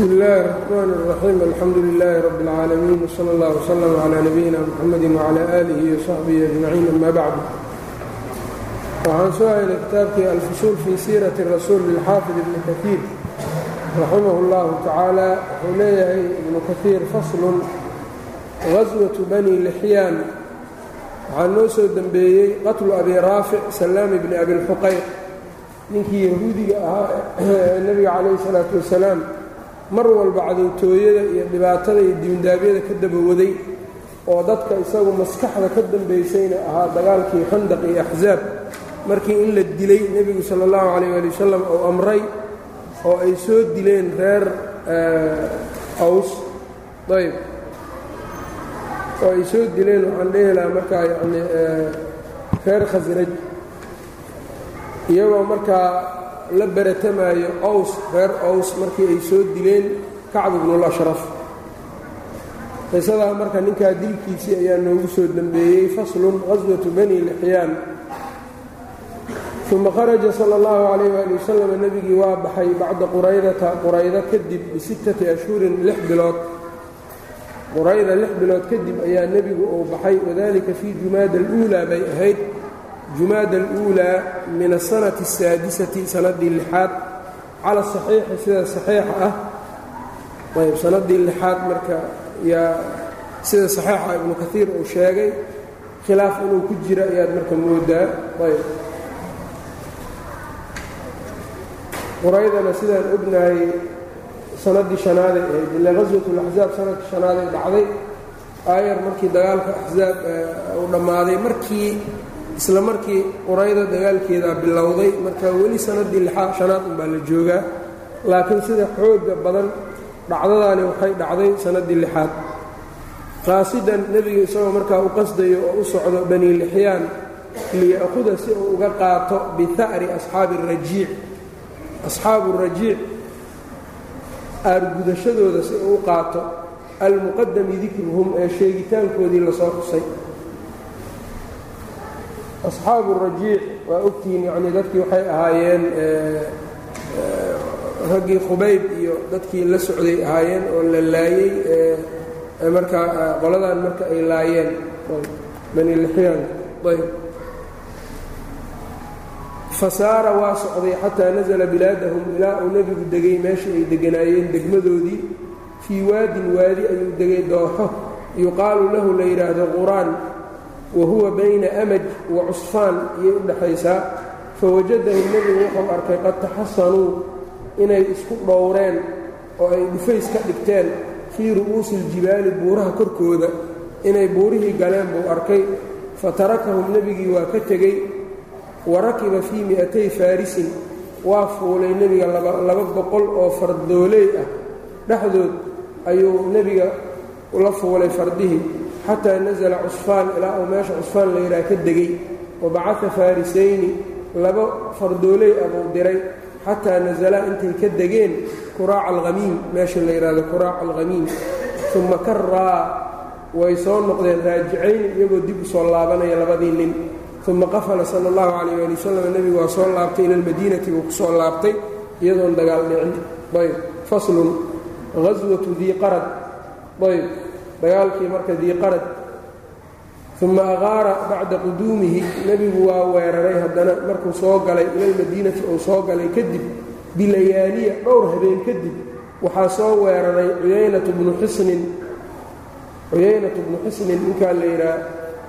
bsmi illaahi الرaxmaan الraxiim alxamdu lilaahi rabi اlcaalamiin wsala اllah wslm cla nabiyina mxamadi wcla aalihi wsaxbihi ajmaciin ama bacdu waxaan soo haynay kitaabkii alfusuul fii siirati rasuul lilxaafid ibni kaiir raximah اllahu tacaala wuxuu leeyahay ibnu kaiir faslun gaswatu bani lixyaan waxaa noo soo dembeeyey qatlu abi raafic salaam bni abi lxuqayq ninkii yahuudiga ahaa ee nebiga calayhi salaatu wasalaam mar walba cadowtooyada iyo dhibaatada iyo diindaabyada ka dabawaday oo dadka isagu maskaxda ka dambaysayna ahaa dagaalkii khandaq iyo axsaab markii in la dilay nebigu sala allahu calayh ali wasalam uu amray oo ay soo dileen reer aws. Ayb. Oo ay soo dileen waxaan dhehi lahaa markaa yacni reer khasraj iyagoo markaa la beratamaayo ows reer ows markii ay soo dileen kacb ibnulashraf qisadaa marka ninkaa dilkiisii ayaa noogu soo dembeeyey faslun qaswatu bani lixyaan uma kharaja sala allahu calayh waali wasalam nebigii waa baxay bacda quraydata quraydo kadib bisittati ashhurin lix bilood. Qurayda lix bilood kadib ayaa nebigu uu baxay wadalika fii jumaada aluulaa bay ahayd jumaada aluulaa min asanati asaadisati sanadii lixaad cala saxiixi sida saxiixa ah. Ayb sanadii lixaad marka yaa sida saxiixa ibnu kaiir uu sheegay khilaaf inuu ku jiro ayaad marka moodaa. Ayb quraydana sidaan ognahay sanadii shanaaday ahayd ila qaswat laxzaab sannadkii shanaaday dhacday. Aayar markii dagaalka axsaab uu dhammaaday markii isla markii qurayda dagaalkeedaa bilowday marka weli sanadii lixaad shanaad unbaa la joogaa laakiin sida xooga badan dhacdadaani waxay dhacday sanadii lixaad. Qaasidan nebiga isagoo markaa u qasdayo oo u socdo bani lixyaan liya'huda si uu uga qaato biha'ri asxaabi arajiic asxaabu rajiic aargudashadooda si uu u qaato almuqadami dikruhum ee sheegitaankoodii la soo xusay asxaabu rajiic waa ogtihiin yacnii dadkii waxay ahaayeen raggii khubayb iyo dadkii la socday ahaayeen oo la laayey markaa qoladan marka ay laayeen bani lixyaan ayb. Fasaara waa socday xataa nasala bilaadahum ilaa uu nebigu degay meesha ay deganaayeen degmadoodii. Fii waadin waadi ayuu degay dooxo. Yuqaalu lahu la yidhaahdo quraan wa huwa bayna amaj wa cusfaan iyay u dhaxaysaa. Fawajadahu nebigu wuxuu arkay qad taxasanuu inay isku dhowreen oo ay dhufays ka dhigteen fii ru'uusi iljibaali buuraha korkooda inay buurihii galeen buu arkay. Fa tarakahum nebigii waa ka tegey wa rakiba fii mi'atay faarisin waa fuulay nebiga laba boqol oo fardooley ah. Dhexdood ayuu nebiga la fuulay fardihii xataa nasala cusfaan ilaa uu meesha cusfaan la yidhaha ka degey wa bacaa faarisayni laba fardooley ah buu diray xataa nasalaa intay ka degeen kuraaca alhamiim meesha la yidhahdo kuraaca alhamiim uma karaa way soo noqdeen raajicayni iyagoo dib u soo laabanaya labadii nin. Uma qafala sala allahu calayh waali wasalam nebigu waa soo laabtay ila almadiinati buu ku soo laabtay iyadoon dagaal dhicin. Ayb faslun haswatu dii qarad. Ayb dagaalkii marka dii qarad uma aqaara bacda quduumihi nebigu waa weeraray haddana markuu soo galay ila almadiinati uu soo galay kadib bilayaaliya dhowr habeen kadib waxaa soo weeraray cuyaynatu bnu xisnin cuyaynatu bnu xisnin ninkaa la yidhaha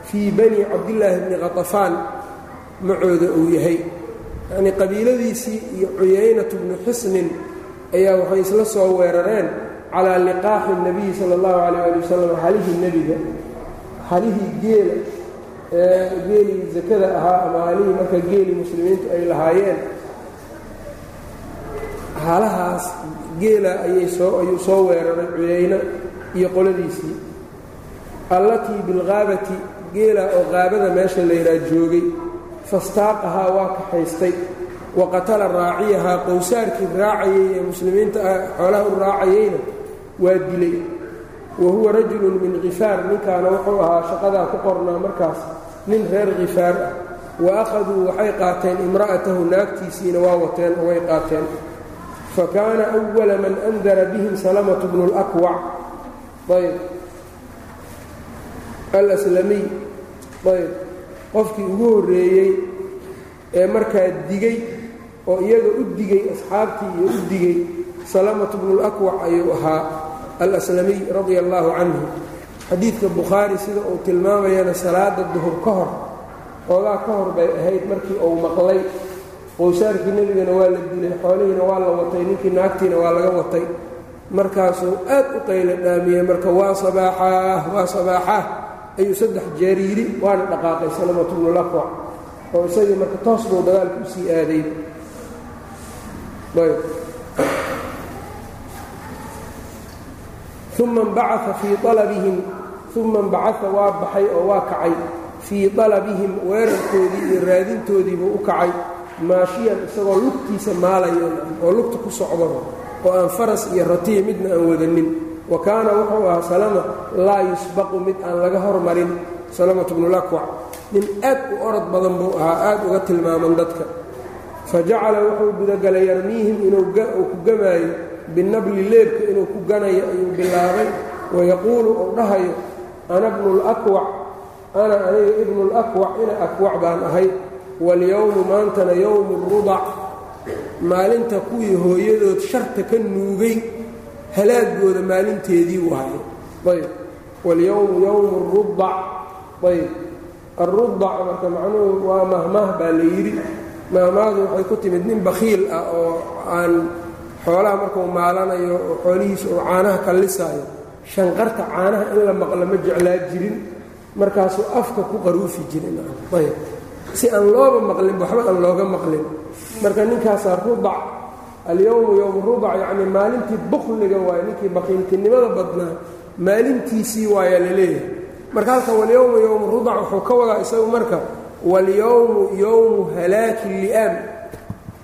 fii bani cabdillaahi bni khatafaan macooda uu yahay. Yacnii qabiiladiisii iyo cuyaynatu bnu xisnin ayaa waxay isla soo weerareen calaa liqaaxi nebiyi sala allahu calayh ali wasalam halihii nebiga halihii geela ee geelii sakada ahaa ama halihii marka geelii muslimiintu ay lahaayeen halahaas geela ayay soo ayuu soo weeraray cuyayno iyo qoladiisii allatii bilqaabati geela oo qaabada meesha la yidhaha joogay fastaaqahaa waa kaxaystay wa qatala raaciyahaa qowsaarkii raacayay ee muslimiinta ah xoolaha u raacayeyna waa dilay. Wa huwa rajulun min khifaar ninkaana wuxuu ahaa shaqadaa ku qornaa markaas nin reer khifaar ah. Wa akhaduu waxay qaateen imra'atahu naagtiisiina waa wateen oo way qaateen. Fa kaana awala man andara bihim salamatu bnu laqwac ayb. Alaslamiy ayb. Qofkii ugu horreeyey ee markaa digay oo iyaga u digay asxaabtii iyo u digay salamatu bnu laqwac ayuu ahaa alaslamiy radia اllaahu canhu xadiidka bukhaari sida uu tilmaamayana salaada duhur ka hor xoogaa ka hor bay ahayd markii uu maqlay. Qowsaarkii nebigana waa la dilay xoolihiina waa la watay ninkii naagtiina waa laga watay. Markaasuu aad u qayla dhaamiyey marka waa sabaaxaah waa sabaaxaah ayuu saddex jeer yidhi waana dhaqaaqay salamatu bnulaqwac oo isagii marka toos buu dagaalka u sii aaday uma bacaa fii alabihim uma imbacaa waa baxay oo waa kacay. fii dalabihim weerarkoodii iyo raadintoodiibuu u kacay. maashiyan isagoo lugtiisa maalayo oo lugta ku socdo oo aan faras iyo ratiya midna aan wadanin. wa kaana wuxuu ahaa salama laa yusbaqu mid aan laga hormarin. Salamatu bnulakwac nin aad u orod badan buu ahaa aad uga tilmaaman dadka. Fa jacala wuxuu gudagalay yarmiihim inuu ku gamaayo binabli leebka inuu ku ganayo ayuu bilaabay wayaquulu uu dhahayo ana bnulakwac ana aniga ibnulakwac ina akwac baan ahay. Walyowmu maantana yowmu rudac. Maalinta kuwii hooyadood sharta ka nuugay halaagooda maalinteedii waaye ayb. Walyowmu yowmu rudac. Ayb. Arudac marka macnuhu waa mahmah baa la yidhi. Mahmahdu waxay ku timid nin bakhiil ah oo aan xoolaha markuu maalanayo oo xoolihiisa uu caanaha ka lisaayo shanqarta caanaha in la maqlo ma jeclaa jirin? Markaasuu afka ku qaruufi jiray ayb si aan looba maqlin waxba aan looga maqlin. Marka ninkaasaa rudac alyowmu yowmu rudac yacnii maalintii bukhliga waaye ninkii bakiiltinimada badnaa maalintiisii waayaa la leeyahay. Marka halka walyowmu yowmu rudac wuxuu ka wadaa isagu marka walyowmu yowmu halaaki li'aam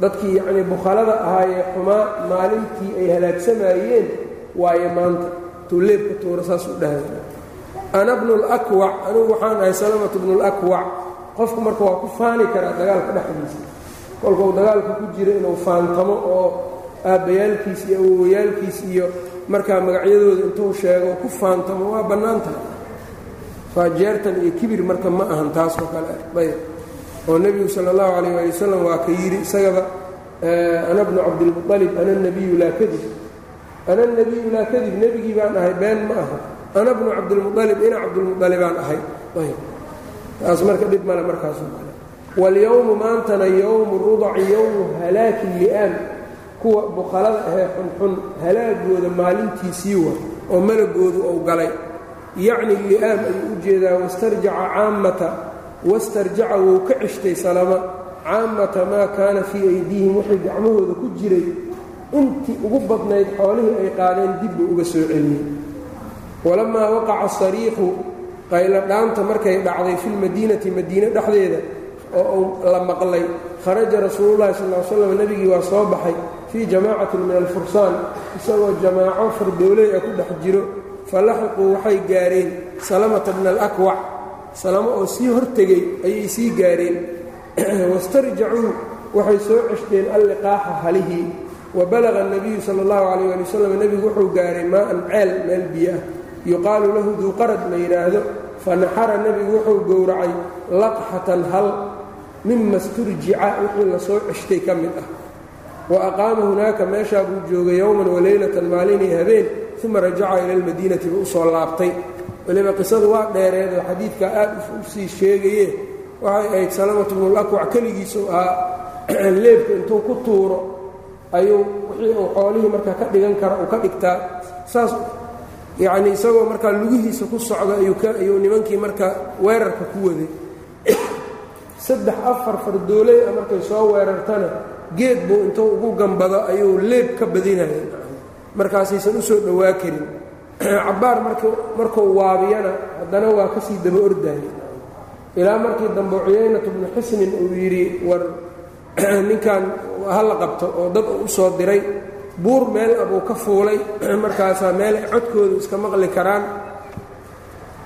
dadkii yacnii bukhalada ahaayee xumaa maalintii ay halaagsamayeen waaye maanta tuuleebka tuura saas u dhahay. Ana bnu lakwac anigu waxaan ahay salamatu bnu lakwac qofku marka waa ku faani karaa dagaalka dhexdiisa. Kolkuu dagaalka ku jiro inuu faantamo oo aabbayaalkiis iyo awowayaalkiis iyo markaa magacyadooda intuu sheego ku faantamo waa bannaan tahay. Faajeertan iyo kibir marka ma ahan taasoo kale. Ayb oo nebigu sala allahu calayh waali wasalam waa ka yidhi isagaba ana bnu cabdilmualib ana nebiyu laa kadib. Ana nebiyu laa kadib nebigii baan ahay been ma aha. Ana bnu cabdilmualib ina cabdilmualibaan ahay. Taas marka dhib male markaasoo kale walyowmu maantana yowmu rudaci yowmu halaaki li'aam. Kuwa buqalada ahee xunxun halaagooda maalintiisii wa oo malagoodu ou galay. Yacni li'aam ayuu u jeedaa wastarjaca caammata wastarjaca wou ka ceshtay salama. Caammata maa kaana fii aydiihim wixii gacmahooda ku jiray intii ugu badnayd xoolihii ay qaadeen dibbuu uga soo celiyey. Walamaa waqaca sariixu qaylo dhaanta markay dhacday fi lmadiinati madiine dhexdeeda oo uu la maqlay kharaja rasuululahi sal l slam nebigii waa soo baxay fii jamaacatin min alfursaan isagoo jamaaco fardooley ah ku dhex jiro. Falaxiquu waxay gaareen salamata bna alakwac salamo oo sii hortegey ayay sii gaareen wastarjacuu waxay soo ceshteen alliqaaxa halihii. Wa balaga nebiyu sala allahu calayh ali wasalam nebigu wuxuu gaaray maa'an ceel meel biyo ah. Yuqaalu lahu duuqarad la yidhaahdo. Fanaxara nebigu wuxuu gowracay laqxatan hal mima sturjica wixii la soo ceshtay ka mid ah. Wa aqaama hunaaka meeshaa buu joogay yowman waleylatan maalinay habeen uma rajaca ila almadiinati buu u soo laabtay weliba qisadu waa dheereedoo xadiidkaa aad u sii sheegaye waxay ahayd salamatu bnulakwac keligiisuu ahaa leebka intuu ku tuuro ayuu wixii uu xoolihii markaa ka dhigan kara uu ka dhigtaa. Saas yacnii isagoo markaa lugihiisa ku socda ayuu nimankii markaa weerarka ku waday. Saddex afar fardooley a markay soo weerartana geed buu intuu ugu gambado ayuu leeb ka badinaya markaasaysan u soo dhowaa karin cabbaar markuu waabiyana haddana waa ka sii daba ordaya ilaa markii dambe cuyaynatu bnu xisnin uu yidhi war ninkan hala qabto oo dad u soo diray buur meel abuu ka fuulay markaasaa meel codkoodu iska maqli karaan.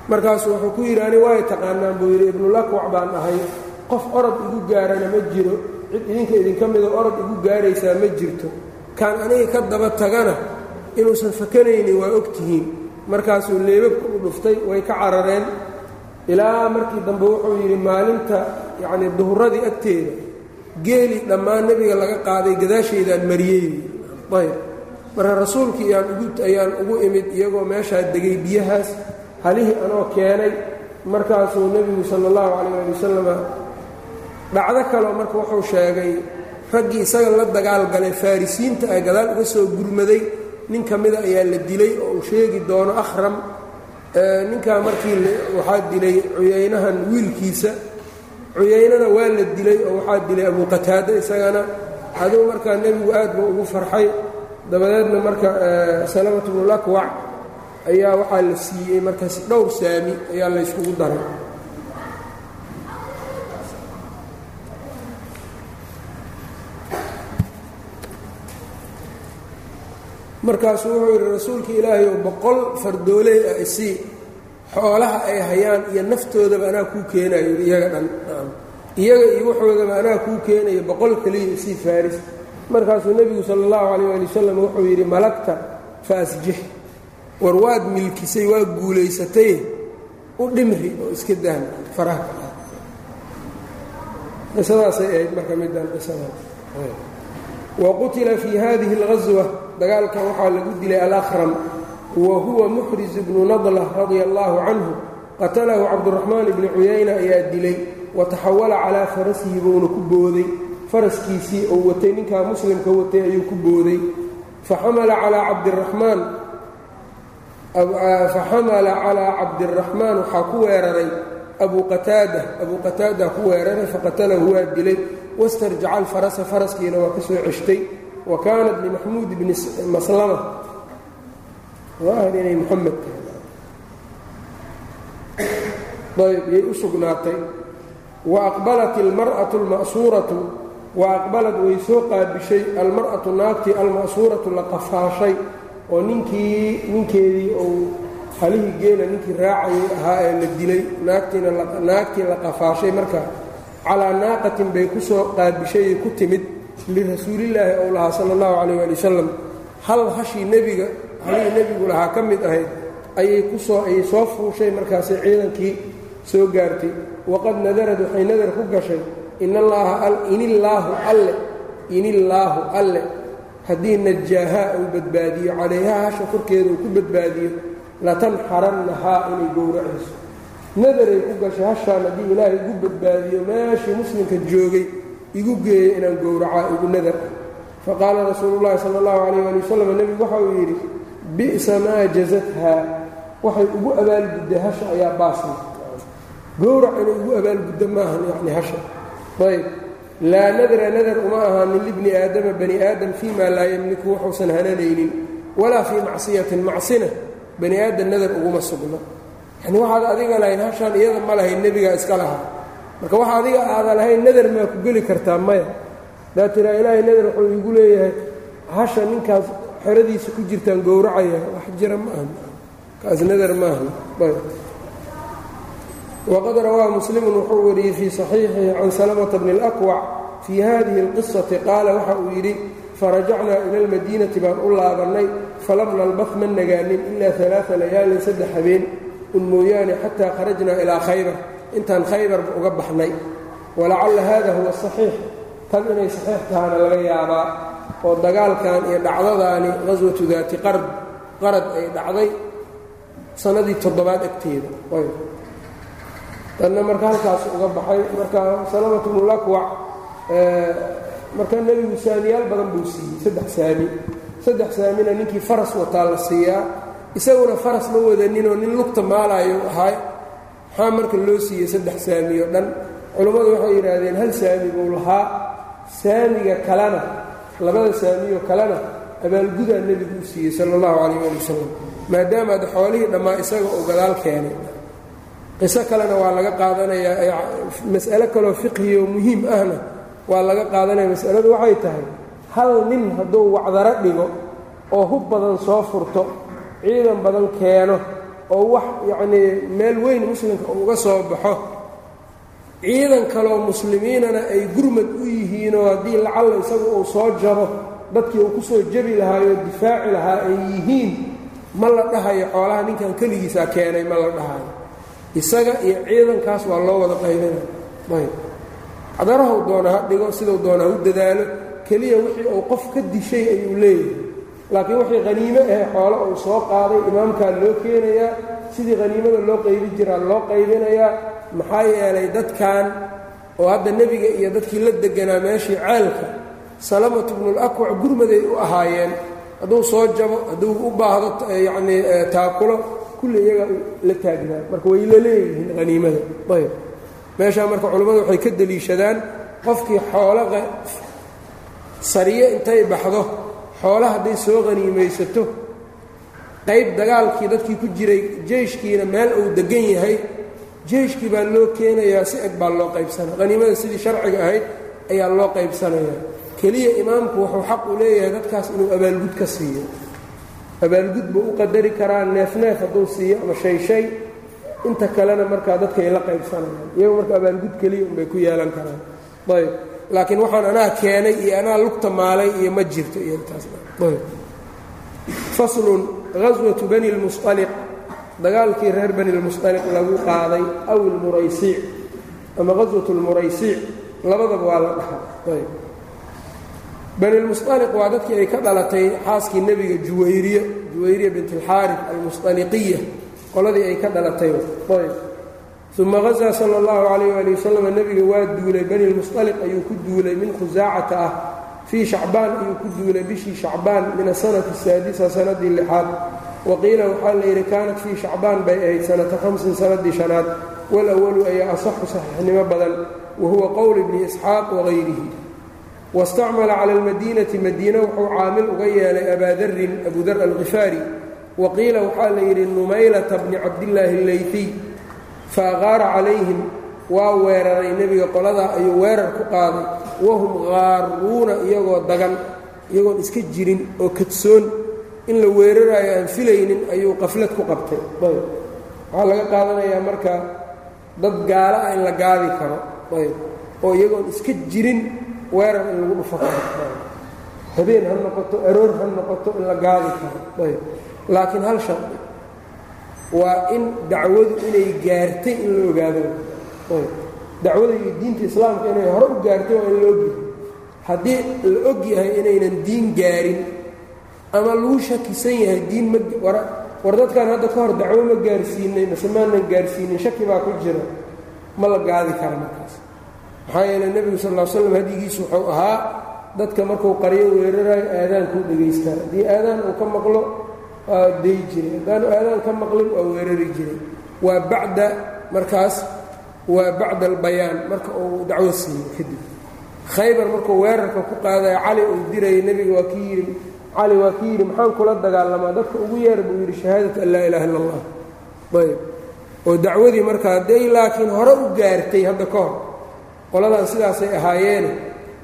Markaasu wuxuu ku yidhi ani waay taqaanaan buu yidhi ibnulakwac baan ahay. Qof orod igu gaarana ma jiro. Cid idinka idinka midoo orod igu gaaraysaa ma jirto. Kaan aniga ka daba tagana inuusan fakanaynin waa ogtihiin markaasuu leebabka u dhuftay way ka carareen. Ilaa markii dambe wuxuu yidhi maalinta yacnii duhuradii agteeda geeli dhammaan nebiga laga qaaday gadaasheedaan mariyey. Ayb. Marka rasuulkii ayaan ugu ayaan ugu imid iyagoo meeshaa degay biyahaas halihii anoo keenay. Markaasuu nebigu sala allahu calayh ali wasalama dhacdo kaleo marka wuxuu sheegay raggii isaga la dagaalgalay farrisiinta ee gadaal uga soo gurmaday nin ka mida ayaa la dilay oo uu sheegi doono akhram. Ninkaa markii waxaa dilay cuyaynahan wiilkiisa. Cuyaynana waa la dilay oo waxaa dilay abu qataada isagana. Aduu markaa nebigu aad buu ugu farxay. Dabadeedna marka salamatu bnulakwac ayaa waxaa la siiyey markaas dhowr saami ayaa layskugu daray markaasuu wuxuu yidhi rasuulka ilaahay oo boqol fardooley ah isii xoolaha ay hayaan iyo naftoodaba anaa kuu keenayo iyaga dhan iyaga iyo waxoodaba anaa kuu keenayo boqol keliya isii faaris. Markaasuu nebigu sala allahu calayh ali wasalam wuxuu yidhi malagta fa asjix war waad milkisay waa guulaysatay u dhimri oo iska dahn faraha qisadaasay ahayd marka midaan qisadaas waqutila fii hadihi اlgaswa dagaalkan waxaa lagu dilay alakram wa huwa muxriz bnu nadla radia allahu canhu qatalahu cabduraxmaan bni cuyayna ayaa dilay wataxawala calaa farasihi buuna ku booday. Faraskiisii ou watay ninkaa muslimka watay ayuu ku booday. Faxamala calaa cabdiraxmaan faxamala calaa cabdiraxmaan waxaa ku weeraray abu qataada abuu qataada ku weeraray faqatalahu waa dilay. Wastarjaca alfarasa faraskiina waa ka soo ceshtay wa kaanat limaxmuud bni maslama. Inay muxamed ayb yay u sugnaatay. Wa aqbalat almar'atu alma'suuratu wa aqbalad way soo qaabishay almar'atu naagtii alma'suuratu la qafaashay. Oo ninkii ninkeedii uu halihii geela ninkii raacayay ahaa ee la dilay naagtiina naagtii la qafaashay marka. Calaa naaqatin bay ku soo qaabishayay ku timid lirasuulillaahi ou lahaa sala allahu calayh waali wasalam hal hashii nebiga halihii nebigu lahaa ka mid ahayd ayay ku soo ayay soo fuushay markaasay ciidankii soo gaartay. Waqad nadarad waxay nadar ku gashay inallaaha inillaahu alle inillaahu alle. Haddii najaahaa uu badbaadiyo calayhaa hasha korkeeda uu ku badbaadiyo latanxarannahaa inay gowracayso. Nadaray ku gashay hashaan haddii ilaahay igu badbaadiyo meeshii muslimka joogay igu geeyay inaan gowracaa igu nadar faqaala rasuulu llaahi sala allahu calayh ali wasalam nebigu waxa uu yidhi bi'sa maa jazathaa. Waxay ugu abaalgudday hasha ayaa baasna gowrac inay ugu abaalguddo maahan yacni hasha. Ayb. Laa nadra nadar uma ahaanin libni aadama bani aadam fii maa laa yemliku waxuusan hananaynin walaa fii macsiyatin macsina bani aadam nadar uguma sugno. Yani waxaad adiga lahayn hashaan iyada ma lahayn nebigaa iska lahaa marka waxa adiga aada lahayn nadar maa ku geli kartaa maya. Daa tiraa ilaahay nadar wuxuu iigu leeyahay hasha ninkaas xeradiisa ku jirtaan gowracaya wax jira ma aha. Kaas nadar maaha waqad rawaa muslimun wuxuu wariyey fii saxiixihi can salamata bni اlakwac fii hadihi اlqisati qaala waxa uu yidhi farajacnaa ila almadiinati baan u laabannay falam nalbah ma nagaanin ilaa alaaa layaalin saddex habeen un mooyaane xataa kharajnaa ilaa khaybar intaan khaybarba uga baxnay. Walacalla hada huwa saxiix. Tan inay saxiix tahaana laga yaabaa oo dagaalkan iyo dhacdadaani qaswatu daati qarb qarad ay dhacday sanadii toddobaad agteeda. Tanna marka halkaas uga baxay marka salamatu bnulakwac marka nebigu saamiyaal badan buu siiyey saddex saami. Saddex saamina ninkii faras wataa la siiyaa. Isaguna faras ma wadaninoo nin lugta maalaayo ahaa maxaa marka loo siiyey saddex saamiyo dhan culammadu waxay yidhaahdeen hal saami buu lahaa? Saamiga kalena labada saamiyo kalena abaalgudaa nebigu u siiyey sala allahu calayh ali wasalam maadaama ad xoolihii dhammaa isaga uu gadaal keenay. Qiso kalena waa laga qaadanayaa mas'alo kaloo fiqhiyo muhiim ahna waa laga qaadanaya mas'aladu waxay tahay hal nin hadduu wacdaro dhigo oo hub badan soo furto ciidan badan keeno oo wax yacnii meel weyn muslimka uga soo baxo ciidan kaloo muslimiinana ay gurmad u yihiinoo haddii lacalla isagu uu soo jabo dadkii uu ku soo jebi lahaayoo difaaci lahaa ay yihiin ma la dhahayo xoolaha ninkan keligiisaa keenay ma la dhahayo. Isaga iyo ciidankaas waa loo wada qaybinaya ayb. Cadarahu doona ha dhigo siduu doona u dadaalo keliya wixii uu qof ka dishay ayuu leeyahay laakiin wixii haniime ahe xoolo uu soo qaaday imaamkaa loo keenayaa sidii haniimada loo qaybi jiraa loo qaybinayaa maxaa yeelay dadkan oo hadda nebiga iyo dadkii la deganaa meeshii ceelka salamatu bnulakwac gurmaday u ahaayeen. Hadduu soo jabo hadduu u baahdo yacnii taakulo kulli iyaga la taagnaa. Marka way la leeyihiin haniimada ayb meeshaa marka culimmadu waxay ka deliishadaan qofkii xoolo sariye intay baxdo xoolo hadday soo haniimaysato qayb dagaalkii dadkii ku jiray jeyshkiina meel uu degan yahay jeyshkii baa loo keenayaa si eg baa loo qaybsanaya haniimada sidii sharciga ahayd ayaa loo qaybsanayaa. Keliya imaamku wuxuu xaq u leeyahay dadkaas inuu abaalgud ka siiyo. Abaalgud buu u qadari karaa neef neef hadduu siiyo ama shay shay. Inta kalena markaa dadkay la qaybsanayaan. Iyagu marka abaalgud keliya unbay ku yeelan karaan. Ayb laakiin waxaan anaa keenay iyo anaa lugta maalay iyo ma jirto iyotaasfaslun ghaswatu bani lmusaliq dagaalkii reer bani lmusaliq lagu qaaday aw ilmuraysiic ama ghaswat lmuraysiic labadaba waa la dhahaa. Bani lmusaliq waa dadkii ay ka dhalatay xaaskii nebiga juwayriya juwayriya bint alxaarif almusaliqiya qoladii ay ka dhalatay uma hazaa sala allahu calayh ali wasalam nebiga waa duulay bani lmusaliq ayuu ku duulay min khusaacata ah fii shacbaan ayuu ku duulay bishii shacbaan min asanati saadisa sanadii lixaad wa qiila waxaa la yidhi kaanat fii shacbaan bay ahayd sanata hamsin sanadii shanaad walawalu ayaa asaxu saxiixnimo badan wa huwa qowl ibni isxaaq wagayrihi wastacmala cala almadiinati madiina wuxuu caamil uga yeelay abaa darin abu dar alkhifaari wa qiila waxaa la yidhi numaylata bni cabdillaahi alleytiy fa aqaara calayhim waa weeraray nebiga qoladaa ayuu weerar ku qaaday. Wahum qaaruuna iyagoo dagan iyagoon iska jirin oo kadsoon. In la weeraraayo aan filaynin ayuu qaflad ku qabtay. Ayb. Waxaa laga qaadanayaa marka dad gaala ah in la gaadi karo. Ayb. Oo iyagoon iska jirin weerar in lagu dhufo karo. Habeen ha noqoto aroor ha noqoto in la gaadi karo. Ayb. Laakiin hal shardi waa in dacwadu inay gaartay in la ogaado dacwada iyo diinta islaamka inay hore u gaartay waa in la ogyahay. Haddii la og yahay inaynan diin gaarin ama lagu shakisan yahay diin ma war dadkan hadda ka hor dacwo ma gaarsiinay mase maanan gaarsiinin shaki baa ku jira. Ma la gaadi kara markaas. Maxaa yeeley nebigu sal ll slam hadigiisu wuxuu ahaa dadka markuu qaryo weerarayo aadaankuu dhegaystaa haddii aadaan uu ka maqlo waa day jiray. Haddaanu aadaan ka maqlin waa weerari jiray. Waa bacda markaas waa bacda albayaan marka uu dacwo siiyo kadib. Khaybar markuu weerarka ku qaadayo cali uu dirayay nebiga waa kii yidhi cali waa kii yidhi maxaan kula dagaalamaa dadka ugu yeer buu yidhi shahaadat an laa ilaha illa allah ayb. Oo dacwadii markaa day laakiin hore u gaartay hadda ka hor qoladan sidaasay ahaayeene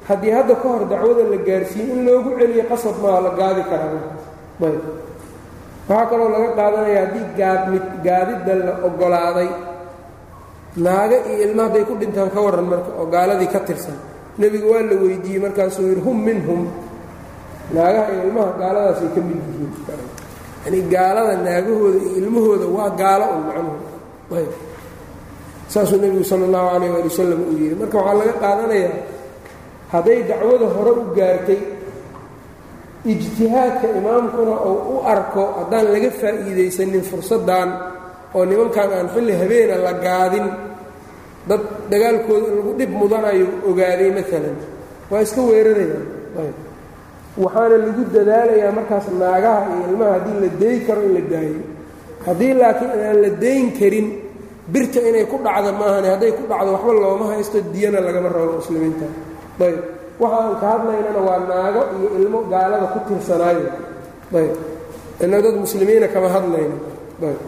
haddii hadda ka hor dacwada la gaarsiiye in loogu celiyo qasab maa la gaadi karaa ayb waxaa kaloo laga qaadanaya haddii gaadmid gaadidda la oggolaaday naaga iyo ilma hadday ku dhintaan ka warran marka oo gaaladii ka tirsan. Nebigu waa la weydiiyey markaasuu yidhi hum minhum. Naagaha iyo ilmaha gaaladaasay ka mid yihiin. Yani gaalada naagahooda iyo ilmahooda waa gaalo un macnuhu. Saasuu nebigu sala allahu calayh waali wasalam uu yidhi. Marka waxaa laga qaadanayaa hadday dacwada hore u gaartay ijtihaadka imaamkuna uu u arko haddaan laga faa'iidaysanin fursaddan oo nimankan aan xilli habeena la gaadin dad dagaalkooda lagu dhib mudanayo ogaaday maalan waa iska weerarayaan waxaana lagu dadaalayaa markaas naagaha iyo ilmaha haddii la deey karo in la daayo. Haddii laakiin aan la dayn karin birta inay ku dhacda maahane hadday ku dhacdo waxba looma haysto diyana lagama rabo muslimiinta. Ayb waxa aan ka hadlaynana waa naago iyo ilmo gaalada ku tirsanaayo ayb. Inna dad muslimiina kama hadlayno ayb.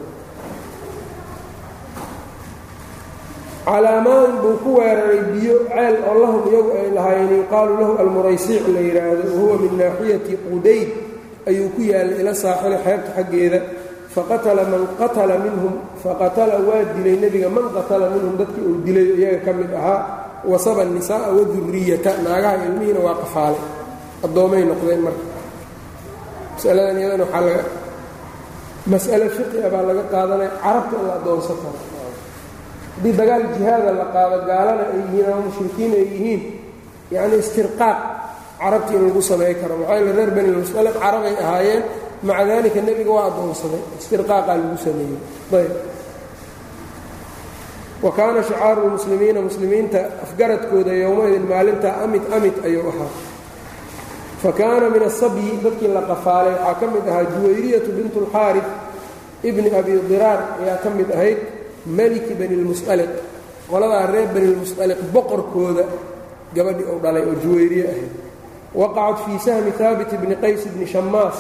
Calaamaan buu ku weeraray biyo ceel oo lahum iyagu ay lahaayeen. Yuqaalu lahu almuraysiic la yidhaahdo wahuwa min naaxiyati qudayd. Ayuu ku yaallay ila saaxili xeebta xaggeeda. Faqatala man qatala minhum faqatala waa dilay nebiga man qatala minhum dadkii uu dilay iyaga ka mid ahaa wasaba nisaaa waduriyata naagaha ilmihiina waa qafaalay. Addoomay noqdeen marka masaladan iyadana waxaa laga mas'ale fiqia baa laga qaadanaya carabta addoonsan karo haddii dagaal jihaada la qaado gaalana ay yihiin ama mushrikiin ay yihiin yacni istirqaaq carabti in lagu samay karo. Maxaa yeele reer bani lmustalaq carabay ahaayeen maca daalika nebiga waa addoonsaday istirqaaqaa lagu sameeyey. Ayb wa kaana shicaaru lmuslimiina muslimiinta afgaradkooda yowmaidin maalinta amid amid ayuu ahaa. Fa kaana min asabyi dadkii la qafaalay waxaa ka mid ahaa juwayriyatu bint اlxaarif ibni abi diraar ayaa ka mid ahayd maliki bani lmusaliq qoladaa reer bani lmusaliq boqorkooda gabadhii uu dhalay oo juwayriye ahayd. Waqacat fii sahmi haabit bni qays bni shamaas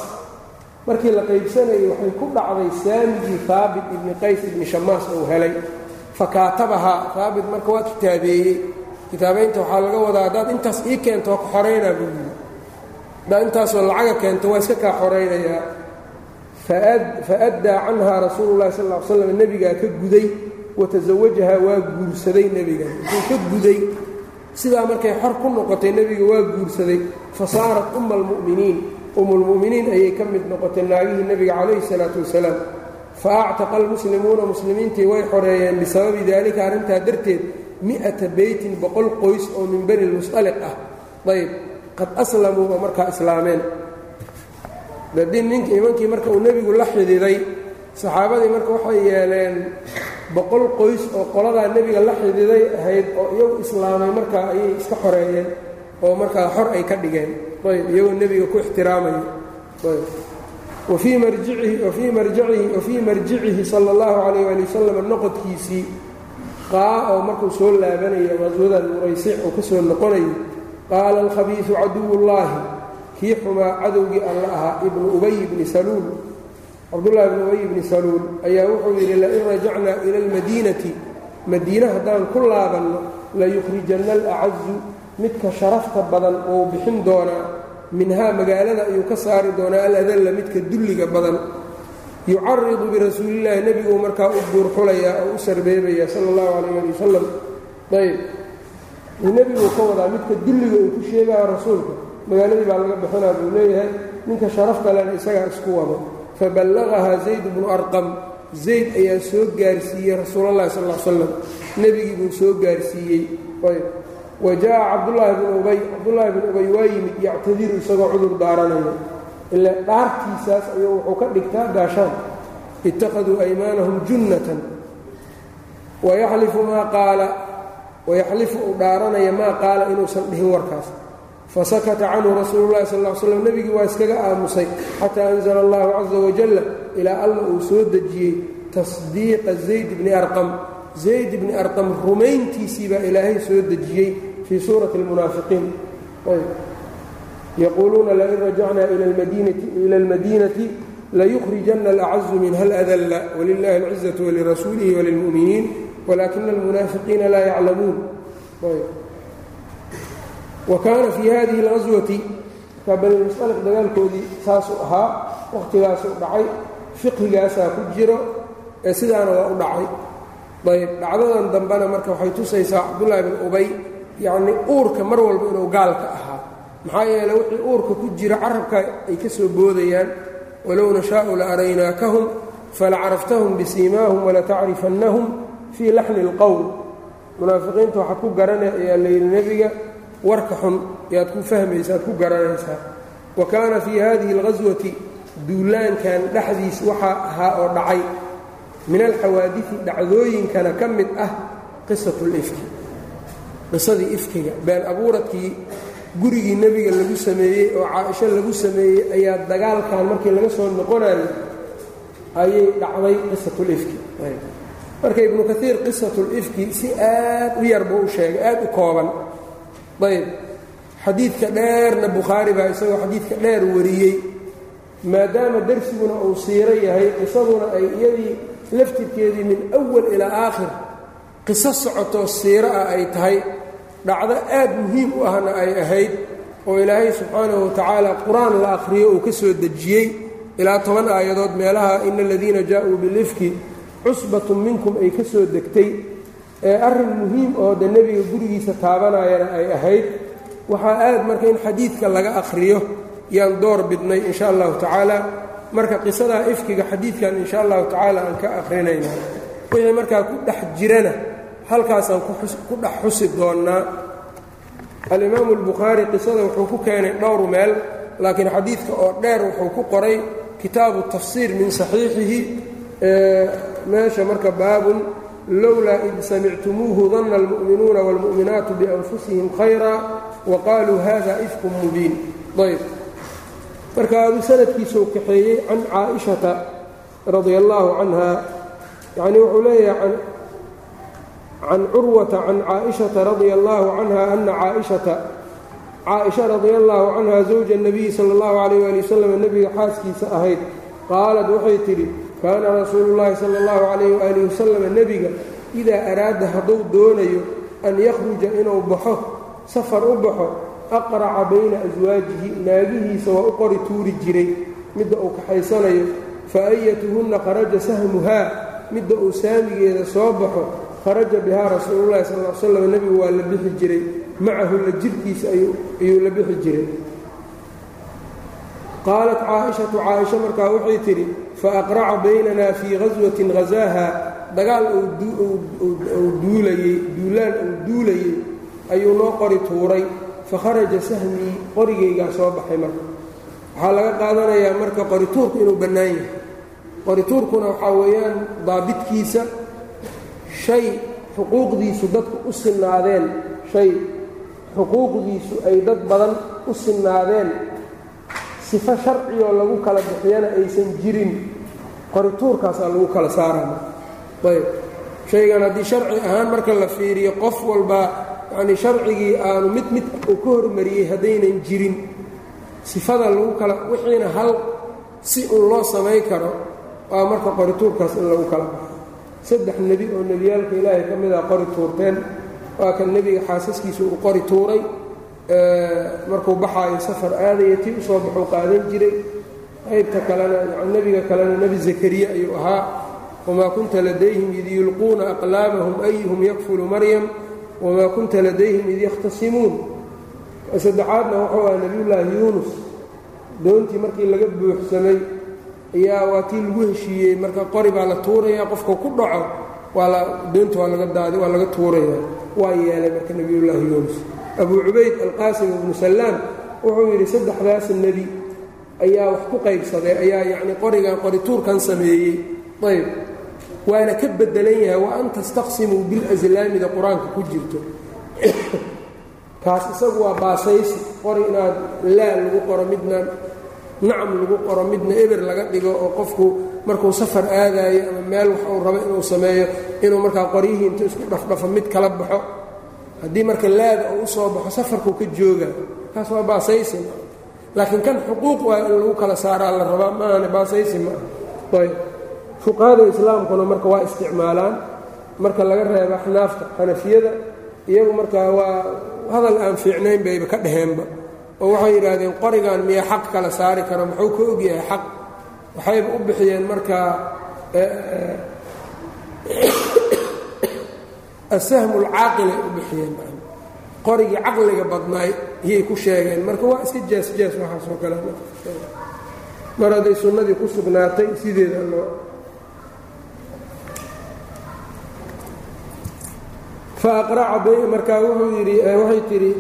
markii la qaybsanayay waxay ku dhacday saamigii haabit ibni qays ibni shamaas uu helay fakaatabahaa haabit marka waa kitaabeeyey. Kitaabaynta waxaa laga wadaa haddaad intaas ii keento waa ka xoraynaa buu yidhi. Haddaad intaasoo lacaga keento waa iska kaa xoraynayaa. Faaddaa canhaa rasuulu llahi sal l slam nebigaa ka guday watasawajahaa waa guursaday nebiga. Wuxuu ka guday. Sidaa markay xor ku noqotay nebiga waa guursaday. Fa saarat umma almu'miniin umulmu'miniin ayay ka mid noqotay naagihii nebiga calayhi salaatu wasalaam fa actaqa almuslimuuna muslimiintii way xoreeyeen bisababi daalika arrintaa darteed mi'ata beytin boqol qoys oo min bani lmusaliq ah ayb qad aslamuu oo markaa islaameen dadii nink nimankii marka uu nebigu la xididay saxaabadii marka waxay yeeleen boqol qoys oo qoladaa nebiga la xididay ahayd oo iyagu islaamay markaa ayay iska xoreeyeen oo markaa xor ay ka dhigeen ayb iyagoo nebiga ku ixtiraamaya ayb wafii marjicihi sala allahu calayh waali wasalam noqodkiisii qaa oo markuu soo laabanayo qaswadan muraysic uu ka soo noqonayo qaala alkhabiisu caduwullaahi. Kii xumaa cadowgii alla ahaa ibnu ubay bni saluul. Cabdullahi bni ubay bni saluul ayaa wuxuu yidhi lain rajacnaa ila almadiinati. Madiine haddaan ku laabanno layukhrijanna alacazu midka sharafta badan uu bixin doonaa minhaa magaalada ayuu ka saari doonaa aladalla midka dulliga badan. Yucaridu birasuulillaahi nebiguu markaa u buurxulayaa oo u sarbeebaya sala allahu calayh ali wasalam ayb nebiguu ka wadaa midka dulliga uu ku sheegaya rasuulka. Magaaladii baa laga bixinaa buu leeyahay ninka sharaf kalena isagaa isku wado. Faballaqahaa zayd bnu arqam. Zayd ayaa soo gaarsiiyey rasuulallahi sal l slam nebigii buu soo gaarsiiyey. Ayb wa jaa cabdullaahi bnu ubay cabdullaahi bnu ubay waa yimid yactadiru isagoo cudur daaranayo ilaa dhaartiisaas ayuu wuxuu ka dhigtaa gaashaan ittakhaduu aymaanahum junnatan wayaxlifu maa qaala wayaxlifu uu dhaaranaya maa qaala inuusan dhihin warkaas fasakata canhu rasuulu llahi sal slam nebigii waa iskaga aamusay xataa anzala allahu caza wajalla ilaa alla uu soo dejiyey tasdiiqa zayd bni arqam zayd bni arqam rumayntiisii baa ilaahay soo dejiyey fii suurati almunaafiqiin yaquuluuna lain rajacnaa ila almadiinati layukhrijanna alacazu minha aladalla walilahi alcizatu walirasuulihi walilmu'miniin walaakina almunaafiqiina laa yaclamuun wa fii hadihi اlqaswati markaa banimusaliq dagaalkoodii saasuu ahaa wakhtigaasuu dhacay fiqhigaasaa ku jiro ee sidaana waa u dhacay ayb dhacdadan dambena marka waxay tusaysaa cabdullaahi bin ubay yacnii uurka mar walba inuu gaalka ahaa maxaa yeele wixii uurka ku jira carabka ay ka soo boodayaan walow nashaa'u la araynaakahum falacaraftahum bisiimaahum walatacrifannahum fii laxni اlqowl munaafiqiinta waxaad ku garanay ayaa layidhi nebiga warka xun yaad ku fahmaysa ad ku garanaysaa wa kaana fii hadihi اlqaswati duulaankan dhexdiis waxaa ahaa oo dhacay min alxawaadii dhacdooyinkana ka mid ah qisat اlifki qisadii ifkiga been abuuradkii gurigii nebiga lagu sameeyey oo caaisho lagu sameeyey ayaa dagaalkan markii laga soo noqonayo ayay dhacday qisatulifki marka ibnu kaiir qisatulifki si aad u yar buu u sheegay aad u kooban. Ayb. Xadiidka dheerna bukhaari baa isagoo xadiidka dheer wariyey. Maadaama darsiguna uu siiro yahay qisaduna ay iyadii laftirkeedii min awal ilaa aakhir qiso socotoo siiro ah ay tahay dhacdo aad muhiim u ahna ay ahayd oo ilaahay subxaanahu watacaala qur'aan la akhriyo uu ka soo dejiyey ilaa toban aayadood meelaha ina aladiina jaa-uu bilifki cusbatun minkum ay ka soo degtay. Ee arrin muhiim oo de nebiga gurigiisa taabanayana ay ahayd. Waxaa aad marka in xadiidka laga akhriyo yaan door bidnay in sha allahu tacaala. Marka qisadaa ifkiga xadiidkan in sha allahu tacaala aan ka akhrinayna. Wixii markaa ku dhex jirana halkaasaan ku dhex xusi doonnaa alimaamu albukhaari qisada wuxuu ku keenay dhowr meel laakiin xadiidka oo dheer wuxuu ku qoray kitaabu tafsiir min saxiixihi meesha marka baabun lowlaa id samictumuuhu danna almu'minuuna wاlmu'minaatu bianfusihim khayra wa qaaluu hada ifkun mubiin. Ayb marka aduu sanadkiisuu kaxeeyey can caaishata radia allaahu canha yacni wuxuu leeyahay can curwata can caaishata radia allaahu canha ana caaishata caaisha radia allaahu canha zawja nabiyi sala allahu calayh waali wasalam nebiga xaaskiisa ahayd qaalad waxay tidhi kaana rasuulu rasuulullaahi sala allahu calayh waaalih wasalam nebiga idaa araada hadduu doonayo an yakhruja inuu baxo safar u baxo aqraca bayna aswaajihi naagihiisa waa u qori tuuri jiray midda uu kaxaysanayo fa ayatuhunna kharaja sahmuhaa midda uu saamigeeda soo baxo kharaja bihaa rasuululahi sal l slam nebigu waa la bixi jiray. Macahu la jirhkiisa ayuu la bixi jiray. Qaalat caaishatu caaisha markaa waxay tidhi faaqraca baynanaa fii ghaswatin ghasaaha dagaal uu duulayey duulaan uu duulayey ayuu noo qori tuuray. Fakharaja sahmii qorigaygaa soo baxay marka. Waxaa laga qaadanayaa marka qorituurku inuu bannaan yahay. Qorituurkuna waxaa weeyaan daabitkiisa shay xuquuqdiisu dadku u sinnaadeen shay xuquuqdiisu ay dad badan u sinnaadeen. Sifo sharcigoo lagu kala bixiyana aysan jirin. Qorituurkaasaa lagu kala saarama ayb. Shaygan haddii sharci ahaan marka la fiiriyo qof walbaa yacnii sharcigii aanu mid mid uu ka hormariyey haddaynan jirin. Sifada lagu kala wixiina hal si un loo samayn karo waa marka qorituurkaas in lagu kala baxo saddex nebi oo nebiyaalka ilaahay ka mid ah qori tuurteen. Waa kan nebiga xaasaskiisa uu qori tuuray. Markuu baxaayo safar aadaya tii u soo baxuu qaadan jiray. Qaybta kalena nebiga kalena nebi zakariya ayuu ahaa. Wamaa kunta ladayhim id yulquuna aqlaamahum ayuhum yakfulu maryam? Wamaa kunta ladayhim id yakhtasimuun saddexaadna wuxuu aha nebiyullaahi yuunus. Doontii markii laga buuxsamay ayaa waa tii lagu heshiiyey marka qori baa la tuuraya qofka ku dhaco doonta waa laga daadi waa laga tuuraya waa yeelay marka nebiyullaahi yuunus. Abuu cubayd alqaasim ibnu sallaam wuxuu yidhi saddexdaas nebi ayaa wax ku qaybsaday ayaa yacni qorigan qori tuurkan sameeyey. Ayb waana ka bedelan yahay wa an tastaqsimuu bilaslaamida qur'aanka ku jirto. Kaas isagu waa baasaysi qori inaad laa lagu qoro midna nacam lagu qoro midna eber laga dhigo oo qofku markuu safar aadaayo ama meel wax uu rabo inuu sameeyo inuu markaa qoryihii intuu isku dhafdhafo mid kala baxo. Haddii marka laada uu u soo baxo safarkuu ka jooga kaas waa baasaysi laakiin kan xuquuq waa in lagu kala saaraa la rabaa maahane baasaysi ma ah ayb. Fuqahada islaamkuna marka waa isticmaalaan. Marka laga reebo axnaafta xanafiyada iyagu markaa waa hadal aan fiicnayn bayba ka dhaheenba oo waxay yidhaahdeen qorigan miya xaq kala saari karo muxuu ka ogyahay xaq? Waxayba u bixiyeen markaa asahmu lcaaqilay u bixiyeen qorigii caqliga badnaay iyay ku sheegeen. Marka waa iska jaas-jaas waxaasoo kale mar hadday sunnadii ku sugnaatay sideeda loo. Fa aqraca markaa wuxuu yidhi waxay tidhi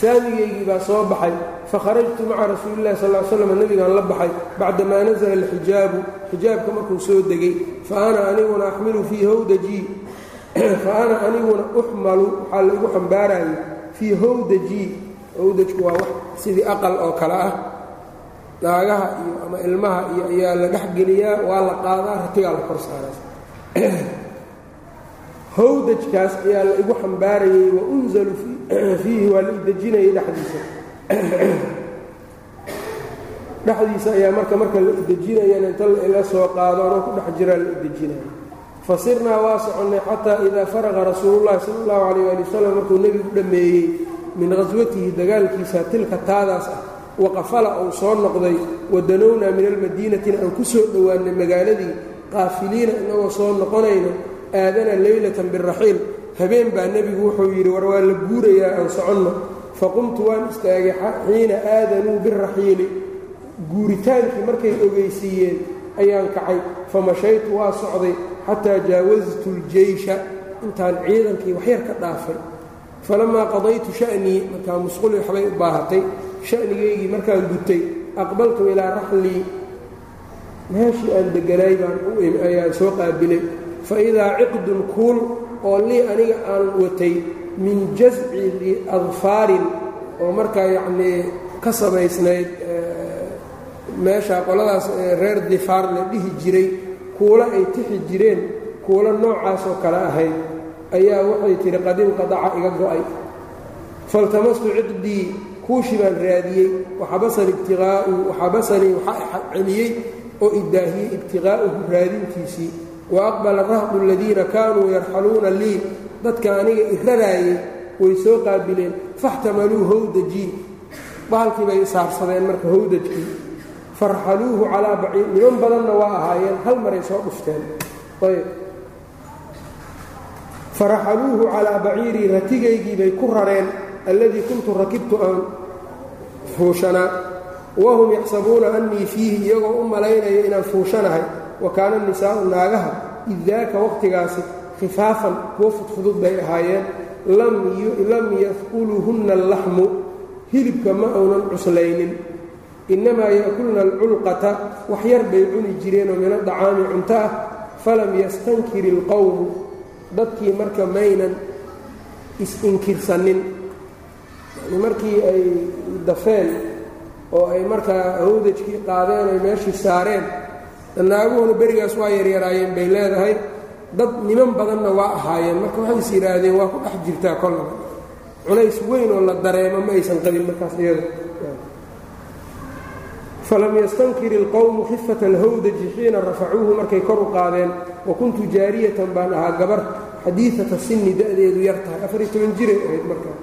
saamigeygii baa soo baxay fakharajtu maca rasuulillahi sal slam nebigaan la baxay bacdamaa nasala alxijaabu xijaabka markuu soo degay fa ana aniguna axmilu fii hawdajii fa ana aniguna uxmalu waxaa laigu xambaarayay fii hawdajii hawdajku waa wax sidii aqal oo kale ah naagaha iyo ama ilmaha iyo ayaa la dhexgeliyaa waa la qaadaa ratigaa la kor saaraa hawdajkaas ayaa la igu xambaarayey wa unzalu fiihi waa la idejinayay dhexdiisa. Dhexdiisa ayaa marka marka la idejinayana inta la soo qaado anoo ku dhex jiraa la idejinaya fasirnaa waa soconnay xataa idaa faraqa rasuulullahi sala allahu calayh ali wasalam markuu nebigu dhammeeyey min khaswatihi dagaalkiisa tilka taadaas ah waqafala uu soo noqday wadanownaa min almadiinatina aan ku soo dhowaannay magaaladii qaafiliina inagoo soo noqonayno aadana leylatan biraxiil. Habeen baa nebigu wuxuu yidhi war waa la guurayaa aan soconno. Faqumtu waan istaagay xiina aadanuu biraxiili guuritaankii markay ogeysiiyeen ayaan kacay. Famashaytu waa socday xataa jaawastu ljeysha intaan ciidankii waxyar ka dhaafay. Falamaa qadaytu sha'nii markaa musquli waxbay u baahatay. Sha'nigaygii markaan gutay aqbaltu ilaa raxlii. Meeshii aan deganaay baan u ayaan soo qaabilay fa idaa ciqdun kuul oo lii aniga aan watay min jasci adfaarin oo markaa yacnii ka samaysnayd meesha qoladaas reer difaar la dhihi jiray kuula ay tixi jireen kuula noocaas oo kale ahayd ayaa waxay tidhi qad inqadaca iga go'ay. Faltamastu ciqdii kuushi baan raadiyey waxabasani ibtiqaa'u waxabasanii waxaa celiyey oo idaahiyey ibtiqaa'uhu raadintiisii wa aqbala rahdu aladiina kaanuu yarxaluuna lii dadka aniga iraraayey way soo qaabileen faxtamaluu howdajii baalkii bay saarsadeen marka howdajkii farxaluuhu calaa baciir niman badanna waa ahaayeen hal maray soo dhufteen. Ayb. Faraxaluuhu calaa baciirii ratigaygii bay ku rareen alladii kuntu rakibtu aan fuushanaa. Wahum yaxsabuuna annii fiihi iyagoo u malaynaya inaan fuushanahay wa kaana nisaa'u naagaha id daaka waqhtigaasi khifaafan kuwo fudfudud bay ahaayeen lam yafquluhunna allaxmu hilibka ma uunan cuslaynin. Innamaa ya'kulna alculqata wax yar bay cuni jireenoo min adacaami cunto ah falam yastankir ilqowmu dadkii marka maynan is-inkirsanin. Yani markii ay dafeen oo ay markaa hawdajkii qaadeen ay meeshii saareen naaguhuna berigaas waa yaryaraayeen bay leedahay. Dad niman badanna waa ahaayeen. Marka waxay is yidhaahdeen waa ku dhex jirtaa kollaba culays weyn oo la dareemo ma aysan qabin markaas iyada. Falam yastankir ilqowmu khifata alhawdaji xiina rafacuuhu markay kor u qaadeen. Wa kuntu jaariyatan baan ahaa gabar xadiiata sinni da'deedu yar tahay. Afariy toban jiray ahayd markaa